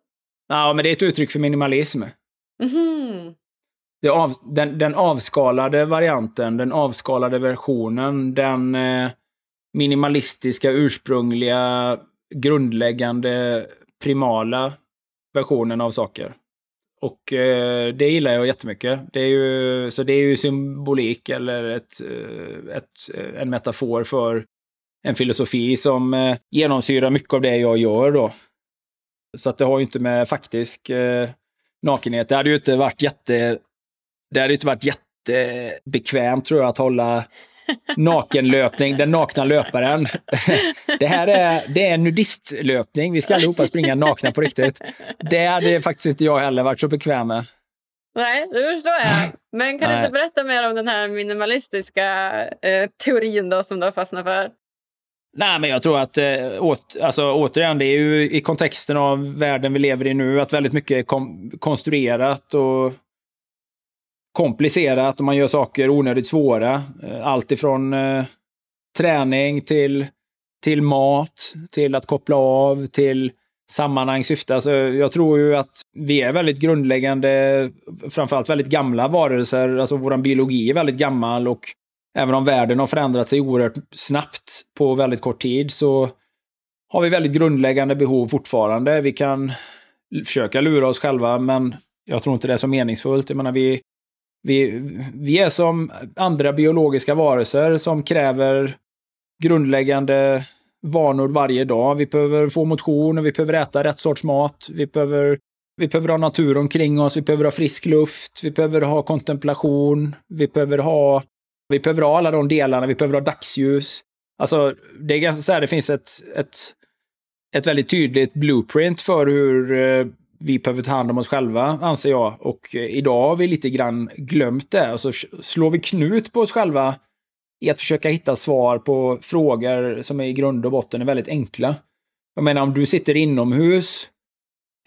Ja, men det är ett uttryck för minimalism. Mm. Av, den, den, avskalade varianten, den avskalade versionen, den, eh, minimalistiska, ursprungliga, grundläggande, primala versionen av saker. Och eh, det gillar jag jättemycket. Det är ju, så det är ju symbolik eller ett, eh, ett, eh, en metafor för en filosofi som eh, genomsyrar mycket av det jag gör då. Så att det har ju inte med faktisk eh, nakenhet. Det hade ju inte varit jätte... Det hade inte varit jättebekvämt tror jag att hålla nakenlöpning, den nakna löparen. Det här är, det är nudistlöpning. Vi ska allihopa springa nakna på riktigt. Det hade faktiskt inte jag heller varit så bekväm med. Nej, det förstår jag. Men kan Nej. du inte berätta mer om den här minimalistiska eh, teorin då som du har fastnat för? Nej, men jag tror att eh, åt, alltså, återigen, det är ju i kontexten av världen vi lever i nu, att väldigt mycket är kom, konstruerat och komplicerat och man gör saker onödigt svåra. Eh, allt ifrån eh, träning till, till mat, till att koppla av, till sammanhangssyfte. Alltså, jag tror ju att vi är väldigt grundläggande, framförallt väldigt gamla varelser. Alltså vår biologi är väldigt gammal och även om världen har förändrat sig oerhört snabbt på väldigt kort tid så har vi väldigt grundläggande behov fortfarande. Vi kan försöka lura oss själva, men jag tror inte det är så meningsfullt. Jag menar, vi, vi, vi är som andra biologiska varelser som kräver grundläggande vanor varje dag. Vi behöver få motion, och vi behöver äta rätt sorts mat, vi behöver, vi behöver ha natur omkring oss, vi behöver ha frisk luft, vi behöver ha kontemplation, vi behöver ha, vi behöver ha alla de delarna, vi behöver ha dagsljus. Alltså, det är ganska så här, det finns ett, ett, ett väldigt tydligt blueprint för hur eh, vi behöver ta hand om oss själva, anser jag. Och eh, idag har vi lite grann glömt det. Alltså, och så slår vi knut på oss själva i att försöka hitta svar på frågor som i grund och botten är väldigt enkla. Jag menar, om du sitter inomhus,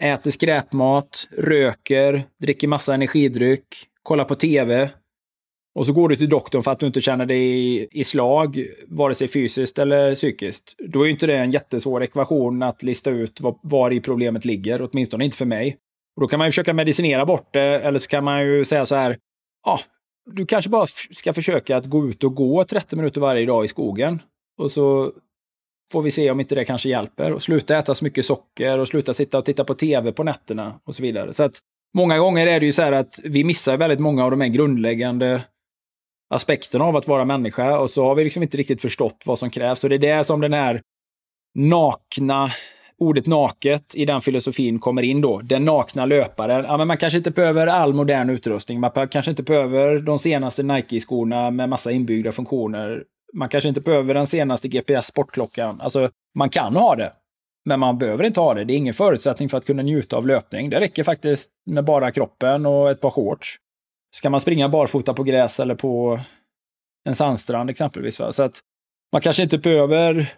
äter skräpmat, röker, dricker massa energidryck, kollar på TV, och så går du till doktorn för att du inte känner dig i slag, vare sig fysiskt eller psykiskt. Då är ju inte det en jättesvår ekvation att lista ut var, var i problemet ligger, åtminstone inte för mig. Och då kan man ju försöka medicinera bort det, eller så kan man ju säga så här, ja, ah, du kanske bara ska försöka att gå ut och gå 30 minuter varje dag i skogen. Och så får vi se om inte det kanske hjälper. Och sluta äta så mycket socker och sluta sitta och titta på tv på nätterna och så vidare. Så att många gånger är det ju så här att vi missar väldigt många av de här grundläggande aspekterna av att vara människa och så har vi liksom inte riktigt förstått vad som krävs. Och det är det som den här nakna, ordet naket i den filosofin kommer in då. Den nakna löparen. Ja, men man kanske inte behöver all modern utrustning. Man kanske inte behöver de senaste Nike-skorna med massa inbyggda funktioner. Man kanske inte behöver den senaste GPS-sportklockan. Alltså, man kan ha det. Men man behöver inte ha det. Det är ingen förutsättning för att kunna njuta av löpning. Det räcker faktiskt med bara kroppen och ett par shorts. Ska man springa barfota på gräs eller på en sandstrand exempelvis. Va? Så att man kanske inte behöver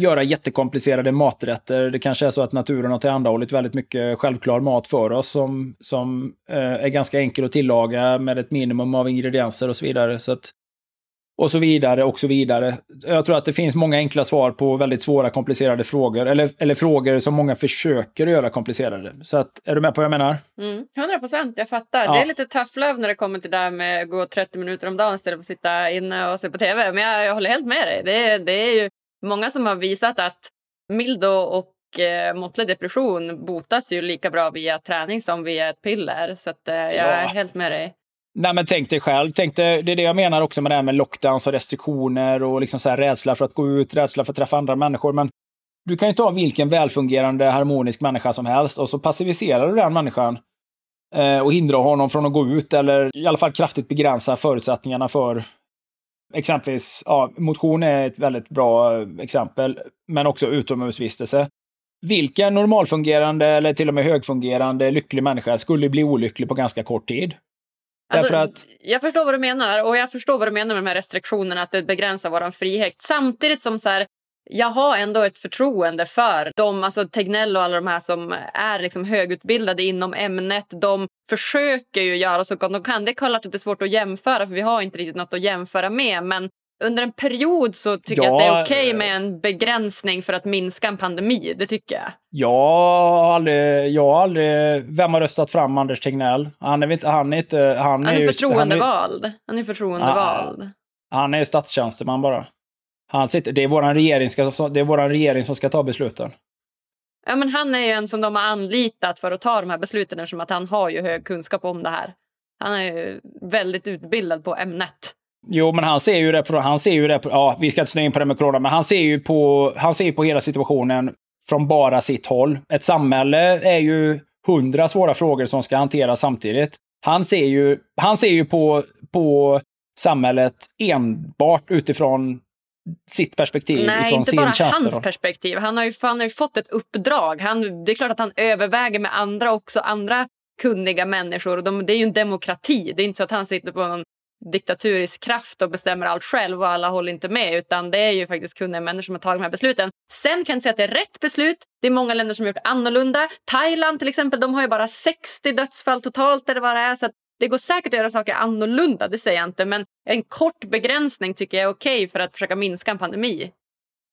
göra jättekomplicerade maträtter. Det kanske är så att naturen har tillhandahållit väldigt mycket självklar mat för oss som, som eh, är ganska enkel att tillaga med ett minimum av ingredienser och så vidare. Så att och så vidare och så vidare. Jag tror att det finns många enkla svar på väldigt svåra komplicerade frågor. Eller, eller frågor som många försöker göra komplicerade. Så att, är du med på vad jag menar? Mm, 100 procent, jag fattar. Ja. Det är lite tough love när det kommer till det här med att gå 30 minuter om dagen istället för att sitta inne och se på tv. Men jag, jag håller helt med dig. Det, det är ju många som har visat att mild och eh, måttlig depression botas ju lika bra via träning som via ett piller. Så att, eh, jag ja. är helt med dig. Nej, men tänk dig själv. Tänk dig, det är det jag menar också med det här med lockdowns och restriktioner och liksom så här rädsla för att gå ut, rädsla för att träffa andra människor. Men du kan ju ta vilken välfungerande, harmonisk människa som helst och så passiviserar du den människan eh, och hindrar honom från att gå ut eller i alla fall kraftigt begränsa förutsättningarna för exempelvis, ja, motion är ett väldigt bra eh, exempel, men också utomhusvistelse. Vilken normalfungerande eller till och med högfungerande lycklig människa skulle bli olycklig på ganska kort tid? Alltså, att... Jag förstår vad du menar och jag förstår vad du menar med de här restriktionerna, att det begränsar vår frihet. Samtidigt som så här, jag har ändå ett förtroende för dem, alltså Tegnell och alla de här som är liksom högutbildade inom ämnet. De försöker ju göra så gott de kan. Det är klart att det är svårt att jämföra för vi har inte riktigt något att jämföra med. Men under en period så tycker ja, jag att det är okej okay med en begränsning för att minska en pandemi. Det tycker jag. Jag har aldrig, jag har aldrig, vem har röstat fram Anders Tegnell? Han är inte, han är inte, han, han är, är förtroendevald. Han är, han är förtroendevald. Han är statstjänsteman bara. Han sitter, det är vår regering, det är våran regering som ska ta besluten. Ja, men han är ju en som de har anlitat för att ta de här besluten eftersom att han har ju hög kunskap om det här. Han är ju väldigt utbildad på ämnet. Jo, men han ser ju det på, han ser ju det på, ja, vi ska inte snöa in på det med corona, men han ser ju på, han ser på hela situationen från bara sitt håll. Ett samhälle är ju hundra svåra frågor som ska hanteras samtidigt. Han ser ju, han ser ju på, på samhället enbart utifrån sitt perspektiv. Nej, inte bara tjänster. hans perspektiv. Han har, ju, han har ju fått ett uppdrag. Han, det är klart att han överväger med andra också, andra kunniga människor. Och de, det är ju en demokrati. Det är inte så att han sitter på någon diktaturisk kraft och bestämmer allt själv och alla håller inte med. Utan det är ju faktiskt kunniga människor som har tagit de här besluten. Sen kan jag inte säga att det är rätt beslut. Det är många länder som har gjort annorlunda. Thailand till exempel, de har ju bara 60 dödsfall totalt eller vad det är. Så det går säkert att göra saker annorlunda, det säger jag inte. Men en kort begränsning tycker jag är okej för att försöka minska en pandemi.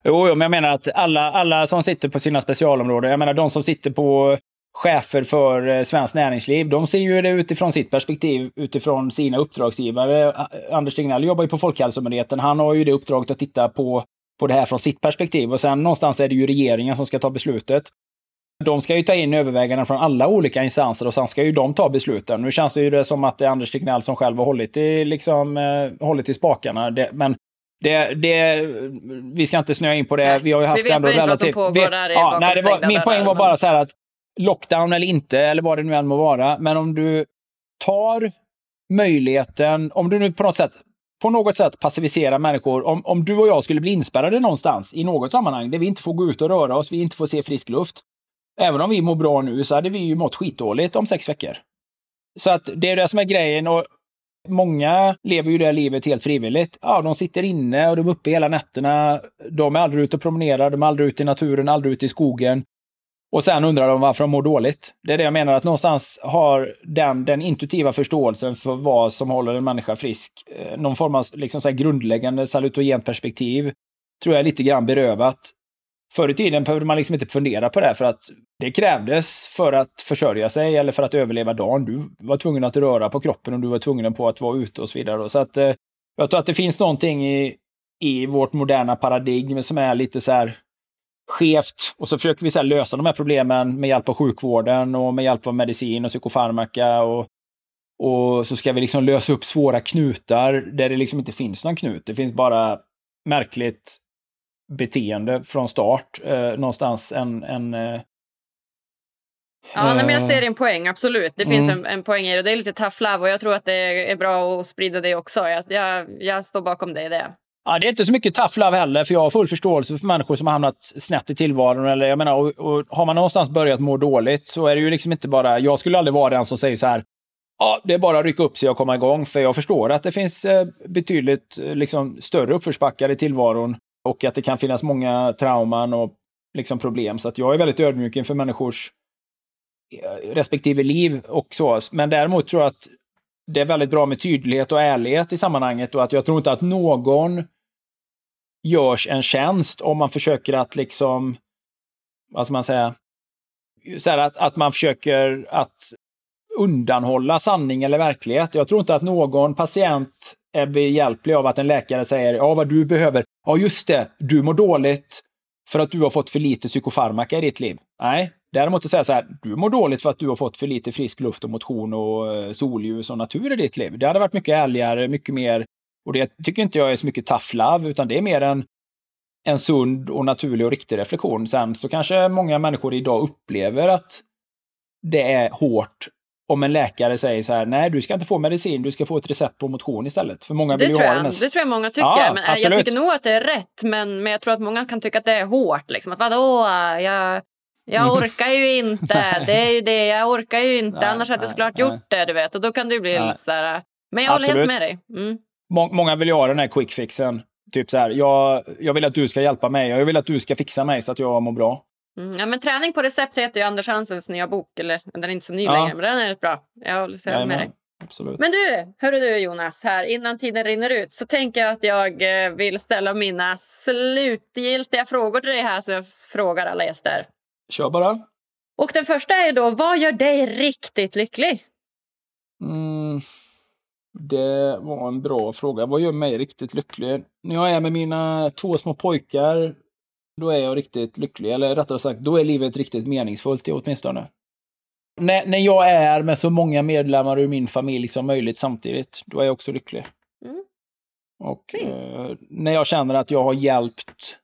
Jo, jo, men jag menar att alla, alla som sitter på sina specialområden, jag menar de som sitter på chefer för eh, svenskt näringsliv, de ser ju det utifrån sitt perspektiv, utifrån sina uppdragsgivare. Anders Tegnell jobbar ju på Folkhälsomyndigheten. Han har ju det uppdraget att titta på, på det här från sitt perspektiv. Och sen någonstans är det ju regeringen som ska ta beslutet. De ska ju ta in överväganden från alla olika instanser och sen ska ju de ta besluten. Nu känns det ju det som att det är Anders Tegnell som själv har hållit i, liksom, eh, hållit i spakarna. Det, men det, det, vi ska inte snöa in på det. Nej, vi har ju haft vi vet ändå inte relativt... vad som pågår vi, där ja, nej, var, Min poäng var dörrar, bara så här att lockdown eller inte, eller vad det nu än må vara, men om du tar möjligheten, om du nu på något sätt på något sätt passiviserar människor. Om, om du och jag skulle bli inspärrade någonstans i något sammanhang där vi inte får gå ut och röra oss, vi inte får se frisk luft. Även om vi mår bra nu så hade vi ju mått skitdåligt om sex veckor. Så att det är det som är grejen. Och Många lever ju det livet helt frivilligt. Ja, de sitter inne och de är uppe hela nätterna. De är aldrig ute och promenerar, de är aldrig ute i naturen, aldrig ute i skogen. Och sen undrar de varför de mår dåligt. Det är det jag menar, att någonstans har den, den intuitiva förståelsen för vad som håller en människa frisk, eh, någon form av liksom så grundläggande salutogent perspektiv, tror jag är lite grann berövat. Förr i tiden behövde man liksom inte fundera på det, för att det krävdes för att försörja sig eller för att överleva dagen. Du var tvungen att röra på kroppen och du var tvungen på att vara ute och så vidare. Så att, eh, jag tror att det finns någonting i, i vårt moderna paradigm som är lite så här skevt. Och så försöker vi så lösa de här problemen med hjälp av sjukvården och med hjälp av medicin och psykofarmaka. Och, och så ska vi liksom lösa upp svåra knutar där det liksom inte finns någon knut. Det finns bara märkligt beteende från start. Eh, någonstans en... en eh, Ja, nej, men jag ser din poäng, absolut. Det finns mm. en, en poäng i det. Det är lite tough love och jag tror att det är bra att sprida det också. Jag, jag, jag står bakom dig i det. Ja, det är inte så mycket tough love heller, för jag har full förståelse för människor som har hamnat snett i tillvaron. Eller, jag menar, och, och har man någonstans börjat må dåligt så är det ju liksom inte bara... Jag skulle aldrig vara den som säger så här, ja, det är bara att rycka upp sig och komma igång. För jag förstår att det finns eh, betydligt eh, liksom, större uppförsbackar i tillvaron och att det kan finnas många trauman och liksom, problem. Så att jag är väldigt ödmjuk inför människors eh, respektive liv och så. Men däremot tror jag att det är väldigt bra med tydlighet och ärlighet i sammanhanget och att jag tror inte att någon görs en tjänst om man försöker att liksom, vad ska man säga, så att, att man försöker att undanhålla sanning eller verklighet. Jag tror inte att någon patient är behjälplig av att en läkare säger ja, vad du behöver. Ja, just det, du mår dåligt för att du har fått för lite psykofarmaka i ditt liv. Nej, däremot att säga så här, du mår dåligt för att du har fått för lite frisk luft och motion och eh, solljus och natur i ditt liv. Det hade varit mycket ärligare, mycket mer och det tycker inte jag är så mycket tough love, utan det är mer en, en sund och naturlig och riktig reflektion. Sen så kanske många människor idag upplever att det är hårt om en läkare säger så här, nej du ska inte få medicin, du ska få ett recept på motion istället. För många vill det, tror jag, det tror jag många tycker. Ja, men jag tycker nog att det är rätt, men, men jag tror att många kan tycka att det är hårt. Liksom. Att vadå, jag, jag orkar ju inte. Det är ju det, jag orkar ju inte. Nej, Annars hade jag såklart nej, gjort det, du vet. Och då kan det bli lite så här... Men jag Absolut. håller helt med dig. Mm många vill ju ha den här quick fixen. Typ så här, jag, jag vill att du ska hjälpa mig jag vill att du ska fixa mig så att jag mår bra. Mm, ja, men Träning på recept heter ju Anders Hansens nya bok. Eller, den är inte så ny ja. längre, men den är rätt bra. Jag håller med dig. Absolut. Men du, hörru du Jonas, här innan tiden rinner ut så tänker jag att jag eh, vill ställa mina slutgiltiga frågor till dig här som jag frågar alla gäster. Kör bara. Och den första är då, vad gör dig riktigt lycklig? Mm, det var en bra fråga. Vad gör mig riktigt lycklig? När jag är med mina två små pojkar, då är jag riktigt lycklig. Eller rättare sagt, då är livet riktigt meningsfullt åtminstone. När, när jag är med så många medlemmar ur min familj som möjligt samtidigt, då är jag också lycklig. Mm. Och eh, när jag känner att jag har hjälpt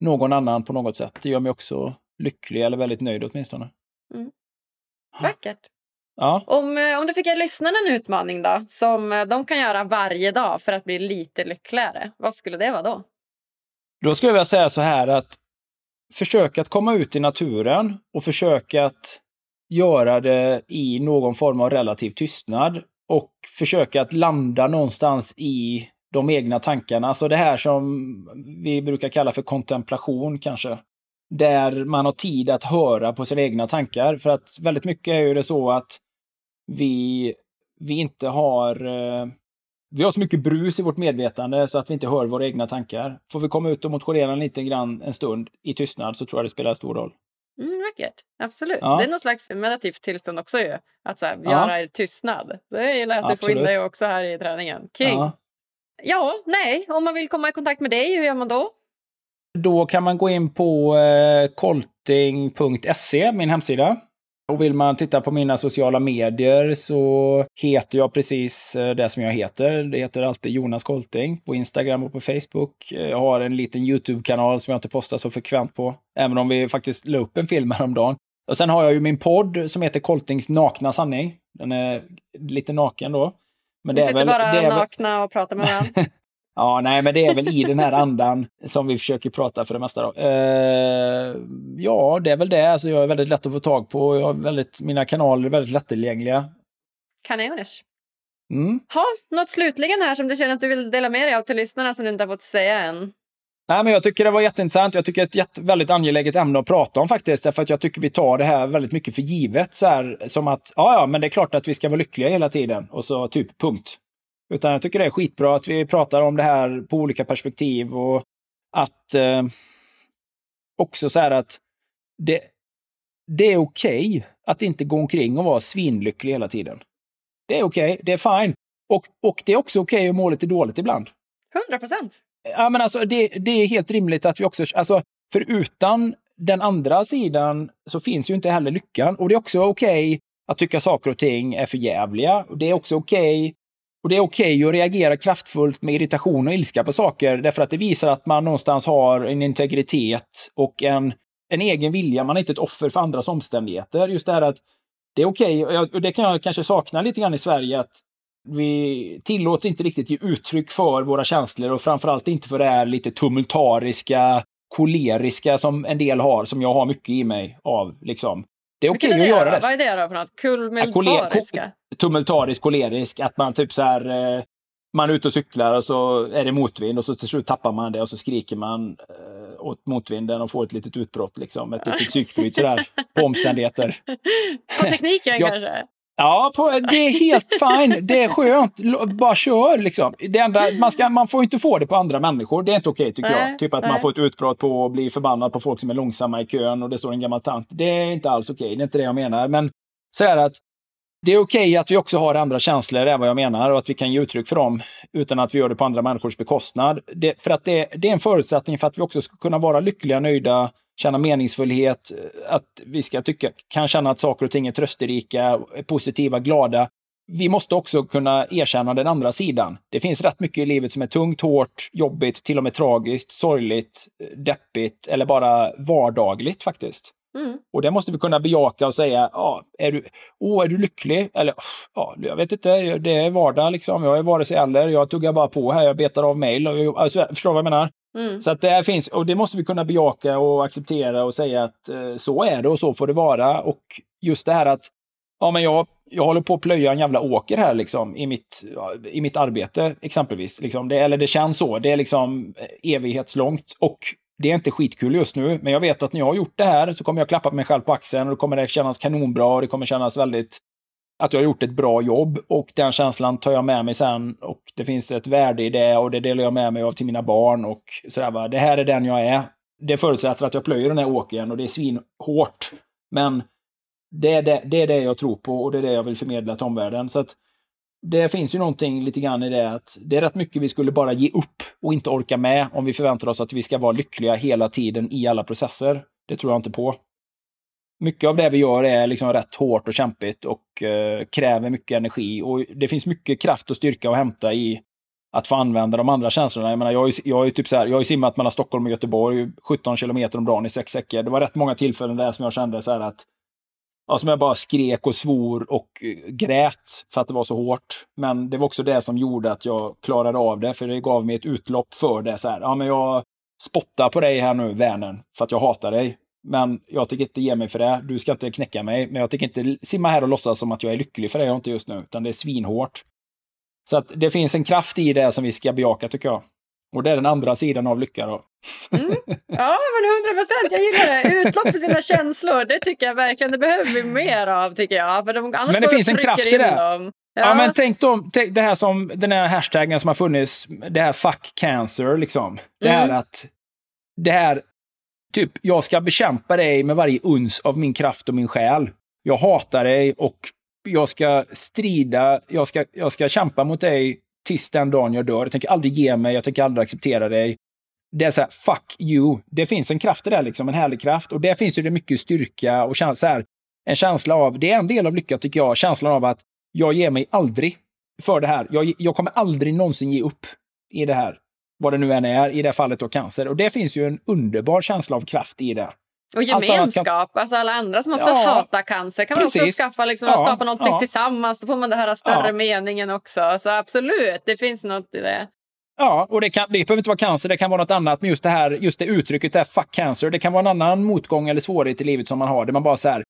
någon annan på något sätt, det gör mig också lycklig eller väldigt nöjd åtminstone. Mm. Vackert. Ja. Om, eh, om du fick ge lyssnarna en utmaning då, som eh, de kan göra varje dag för att bli lite lyckligare, vad skulle det vara då? Då skulle jag säga så här att försök att komma ut i naturen och försök att göra det i någon form av relativ tystnad och försöka att landa någonstans i de egna tankarna. Alltså det här som vi brukar kalla för kontemplation kanske. Där man har tid att höra på sina egna tankar. För att väldigt mycket är ju det så att vi, vi inte har eh, vi har så mycket brus i vårt medvetande så att vi inte hör våra egna tankar. Får vi komma ut och motionera lite grann en stund i tystnad så tror jag det spelar stor roll. Mm, vackert. Absolut. Ja. Det är någon slags meditativt tillstånd också ju. Att så här, Ja. göra i tystnad. Det gillar jag att du får in Absolut. det också här i träningen. King. Ja. Ja. nej. Om man vill komma i kontakt med dig, hur gör man då? Då kan man gå in på eh, kolting.se, min hemsida. Och vill man titta på mina sociala medier så heter jag precis eh, det som jag heter. Det heter alltid Jonas Kolting på Instagram och på Facebook. Eh, Jag har en liten YouTube-kanal som jag inte postar så frekvent på, även om vi faktiskt la upp en film häromdagen. Och sen har jag ju min podd som heter Koltings nakna sanning. Den är lite naken då. Men Vi sitter bara väl- nakna och pratar med varandra. Ja, nej, men det är väl i den här andan som vi försöker prata för det mesta. Då. Eh, ja, det är väl det. Alltså, jag är väldigt lätt att få tag på. Jag har väldigt, mina kanaler är väldigt lättillgängliga. Kanoners. Mm. Ha, något slutligen här som du känner att du vill dela med dig av till lyssnarna som du inte har fått säga än? Nej, men jag tycker det var jätteintressant. Jag tycker det är ett jätte, väldigt angeläget ämne att prata om faktiskt. Därför att jag tycker vi tar det här väldigt mycket för givet. Så här, som att, ja, ja, men det är klart att vi ska vara lyckliga hela tiden. Och så typ punkt. Utan jag tycker det är skitbra att vi pratar om det här på olika perspektiv och att eh, också så här att det, det är okej att inte gå omkring och vara svinlycklig hela tiden. Det är okej, det är fine. Och, och det är också okej att må lite dåligt ibland. 100 procent. Ja, men alltså, det, det är helt rimligt att vi också... Alltså, för utan den andra sidan så finns ju inte heller lyckan. Och det är också okej att tycka saker och ting är för jävliga. Och det är också okej och det är okej att reagera kraftfullt med irritation och ilska på saker därför att det visar att man någonstans har en integritet och en, en egen vilja. Man är inte ett offer för andras omständigheter. Just det här att det är okej, och och det kan jag kanske sakna lite grann i Sverige, att vi tillåts inte riktigt ge uttryck för våra känslor och framförallt inte för det här lite tumultariska, koleriska som en del har, som jag har mycket i mig av. Liksom. Det är okej är att göra det. Vad är det då för något? Kulmentariska? Tumultarisk, kolerisk, att man typ så här eh, man är ute och cyklar och så är det motvind och så till slut tappar man det och så skriker man eh, åt motvinden och får ett litet utbrott liksom. Ett litet psykbryt sådär på omständigheter. På tekniken Jag- kanske? Ja, på, det är helt fine. Det är skönt. Bara kör liksom. Det enda, man, ska, man får inte få det på andra människor. Det är inte okej tycker Nej, jag. Typ att nej. man får ett utbrott på och blir förbannad på folk som är långsamma i kön och det står en gammal tant. Det är inte alls okej. Det är inte det jag menar. Men så är det att det är okej att vi också har andra känslor, är vad jag menar, och att vi kan ge uttryck för dem utan att vi gör det på andra människors bekostnad. Det, för att det, det är en förutsättning för att vi också ska kunna vara lyckliga, nöjda, känna meningsfullhet, att vi ska tycka, kan känna att saker och ting är trösterika, är positiva, glada. Vi måste också kunna erkänna den andra sidan. Det finns rätt mycket i livet som är tungt, hårt, jobbigt, till och med tragiskt, sorgligt, deppigt eller bara vardagligt faktiskt. Mm. Och det måste vi kunna bejaka och säga, ja, är du, åh, är du lycklig? Eller, ja, jag vet inte, det är vardag liksom. Jag är vare sig eller, jag tuggar bara på här, jag betar av mejl. Alltså, förstår du vad jag menar? Mm. Så att det här finns, och det måste vi kunna bejaka och acceptera och säga att eh, så är det och så får det vara. Och just det här att, ja men jag, jag håller på att plöja en jävla åker här liksom i mitt, i mitt arbete exempelvis. Liksom. Det, eller det känns så, det är liksom eh, evighetslångt. Och det är inte skitkul just nu, men jag vet att när jag har gjort det här så kommer jag klappa mig själv på axeln och då kommer det kännas kanonbra och det kommer kännas väldigt att jag har gjort ett bra jobb och den känslan tar jag med mig sen och det finns ett värde i det och det delar jag med mig av till mina barn och sådär va. Det här är den jag är. Det förutsätter att jag plöjer den här åkern och det är svinhårt. Men det är det, det är det jag tror på och det är det jag vill förmedla till omvärlden. Så att det finns ju någonting lite grann i det att det är rätt mycket vi skulle bara ge upp och inte orka med om vi förväntar oss att vi ska vara lyckliga hela tiden i alla processer. Det tror jag inte på. Mycket av det vi gör är liksom rätt hårt och kämpigt och eh, kräver mycket energi och det finns mycket kraft och styrka att hämta i att få använda de andra känslorna. Jag menar, jag har jag har typ så här, jag har simmat mellan Stockholm och Göteborg 17 kilometer om dagen i sex veckor. Det var rätt många tillfällen där som jag kände så här att ja, som jag bara skrek och svor och eh, grät för att det var så hårt. Men det var också det som gjorde att jag klarade av det, för det gav mig ett utlopp för det. Så här, ja, men jag spottar på dig här nu, vännen, för att jag hatar dig. Men jag tänker inte ge mig för det. Du ska inte knäcka mig. Men jag tänker inte simma här och låtsas som att jag är lycklig för det jag inte just nu. Utan det är svinhårt. Så att det finns en kraft i det som vi ska bejaka tycker jag. Och det är den andra sidan av lycka då. Mm. Ja, men hundra procent. Jag gillar det. Utlopp för sina känslor, det tycker jag verkligen. Det behöver vi mer av, tycker jag. För de, men det finns en kraft i det. Dem. Ja. ja. men tänk då, tänk det här som den här hashtaggen som har funnits, det här fuck cancer, liksom. Det här mm. att, det här, typ, jag ska bekämpa dig med varje uns av min kraft och min själ. Jag hatar dig och jag ska strida, jag ska, jag ska kämpa mot dig tills den dagen jag dör. Jag tänker aldrig ge mig, jag tänker aldrig acceptera dig. Det är så här, fuck you. Det finns en kraft i det, liksom, en härlig kraft. Och där finns ju det mycket styrka och så här, en känsla av, det är en del av lycka tycker jag, känslan av att jag ger mig aldrig för det här. Jag, jag kommer aldrig någonsin ge upp i det här. Vad det nu än är, i det fallet då cancer. Och det finns ju en underbar känsla av kraft i det. Och gemenskap, alltså alla andra som också ja, hatar cancer kan man också skaffa, liksom, ja, skapa någonting ja. tillsammans. Då får man den här större ja. meningen också. Så absolut, det finns något i det. Ja, och det, kan, det behöver inte vara cancer, det kan vara något annat. Men just det här just det uttrycket, det här fuck cancer, det kan vara en annan motgång eller svårighet i livet som man har. Där man bara så här,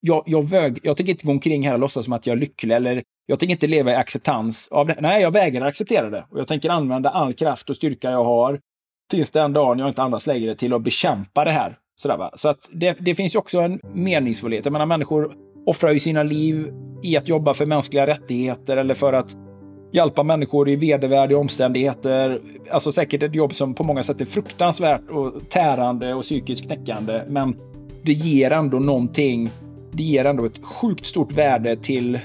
jag, jag, väg, jag tänker inte gå omkring här och låtsas som att jag är lycklig eller jag tänker inte leva i acceptans av det. Nej, jag vägrar acceptera det. Och jag tänker använda all kraft och styrka jag har tills den dagen jag inte andas längre till att bekämpa det här. Sådär, va? Så att det, det finns ju också en meningsfullhet. Jag menar, människor offrar ju sina liv i att jobba för mänskliga rättigheter eller för att hjälpa människor i vedervärdiga omständigheter. Alltså säkert ett jobb som på många sätt är fruktansvärt och tärande och psykiskt knäckande. Men det ger ändå någonting. Det ger ändå ett sjukt stort värde till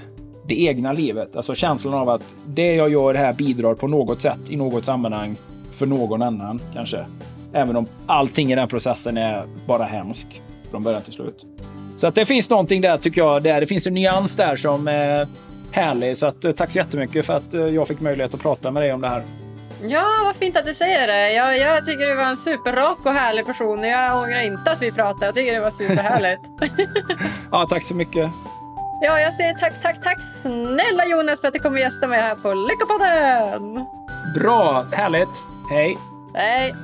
det egna livet. Alltså känslan av att det jag gör här bidrar på något sätt i något sammanhang för någon annan kanske. Även om allting i den processen är bara hemsk från början till slut. Så att det finns någonting där tycker jag. Där. Det finns en nyans där som är härlig. Så att, eh, tack så jättemycket för att eh, jag fick möjlighet att prata med dig om det här. Ja, vad fint att du säger det. Jag, jag tycker du var en superrak och härlig person. Jag ångrar inte att vi pratade. Jag tycker det var superhärligt. ja, tack så mycket. Ja, jag säger tack, tack, tack snälla Jonas för att du kommer gästa mig här på Lyckopodden. Bra, härligt. Hej. Hej.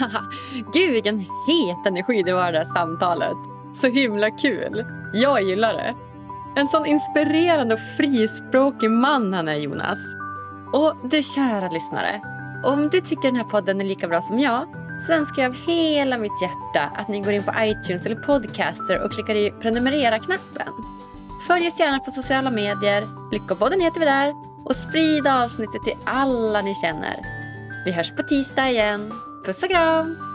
Gud vilken het energi det var det där samtalet. Så himla kul. Jag gillar det. En sån inspirerande och frispråkig man han är Jonas. Och du kära lyssnare. Om du tycker den här podden är lika bra som jag så önskar jag av hela mitt hjärta att ni går in på iTunes eller Podcaster och klickar i prenumerera-knappen. Följ oss gärna på sociala medier. Lyckopodden heter vi där. Och sprid avsnittet till alla ni känner. Vi hörs på tisdag igen. Puss och kram!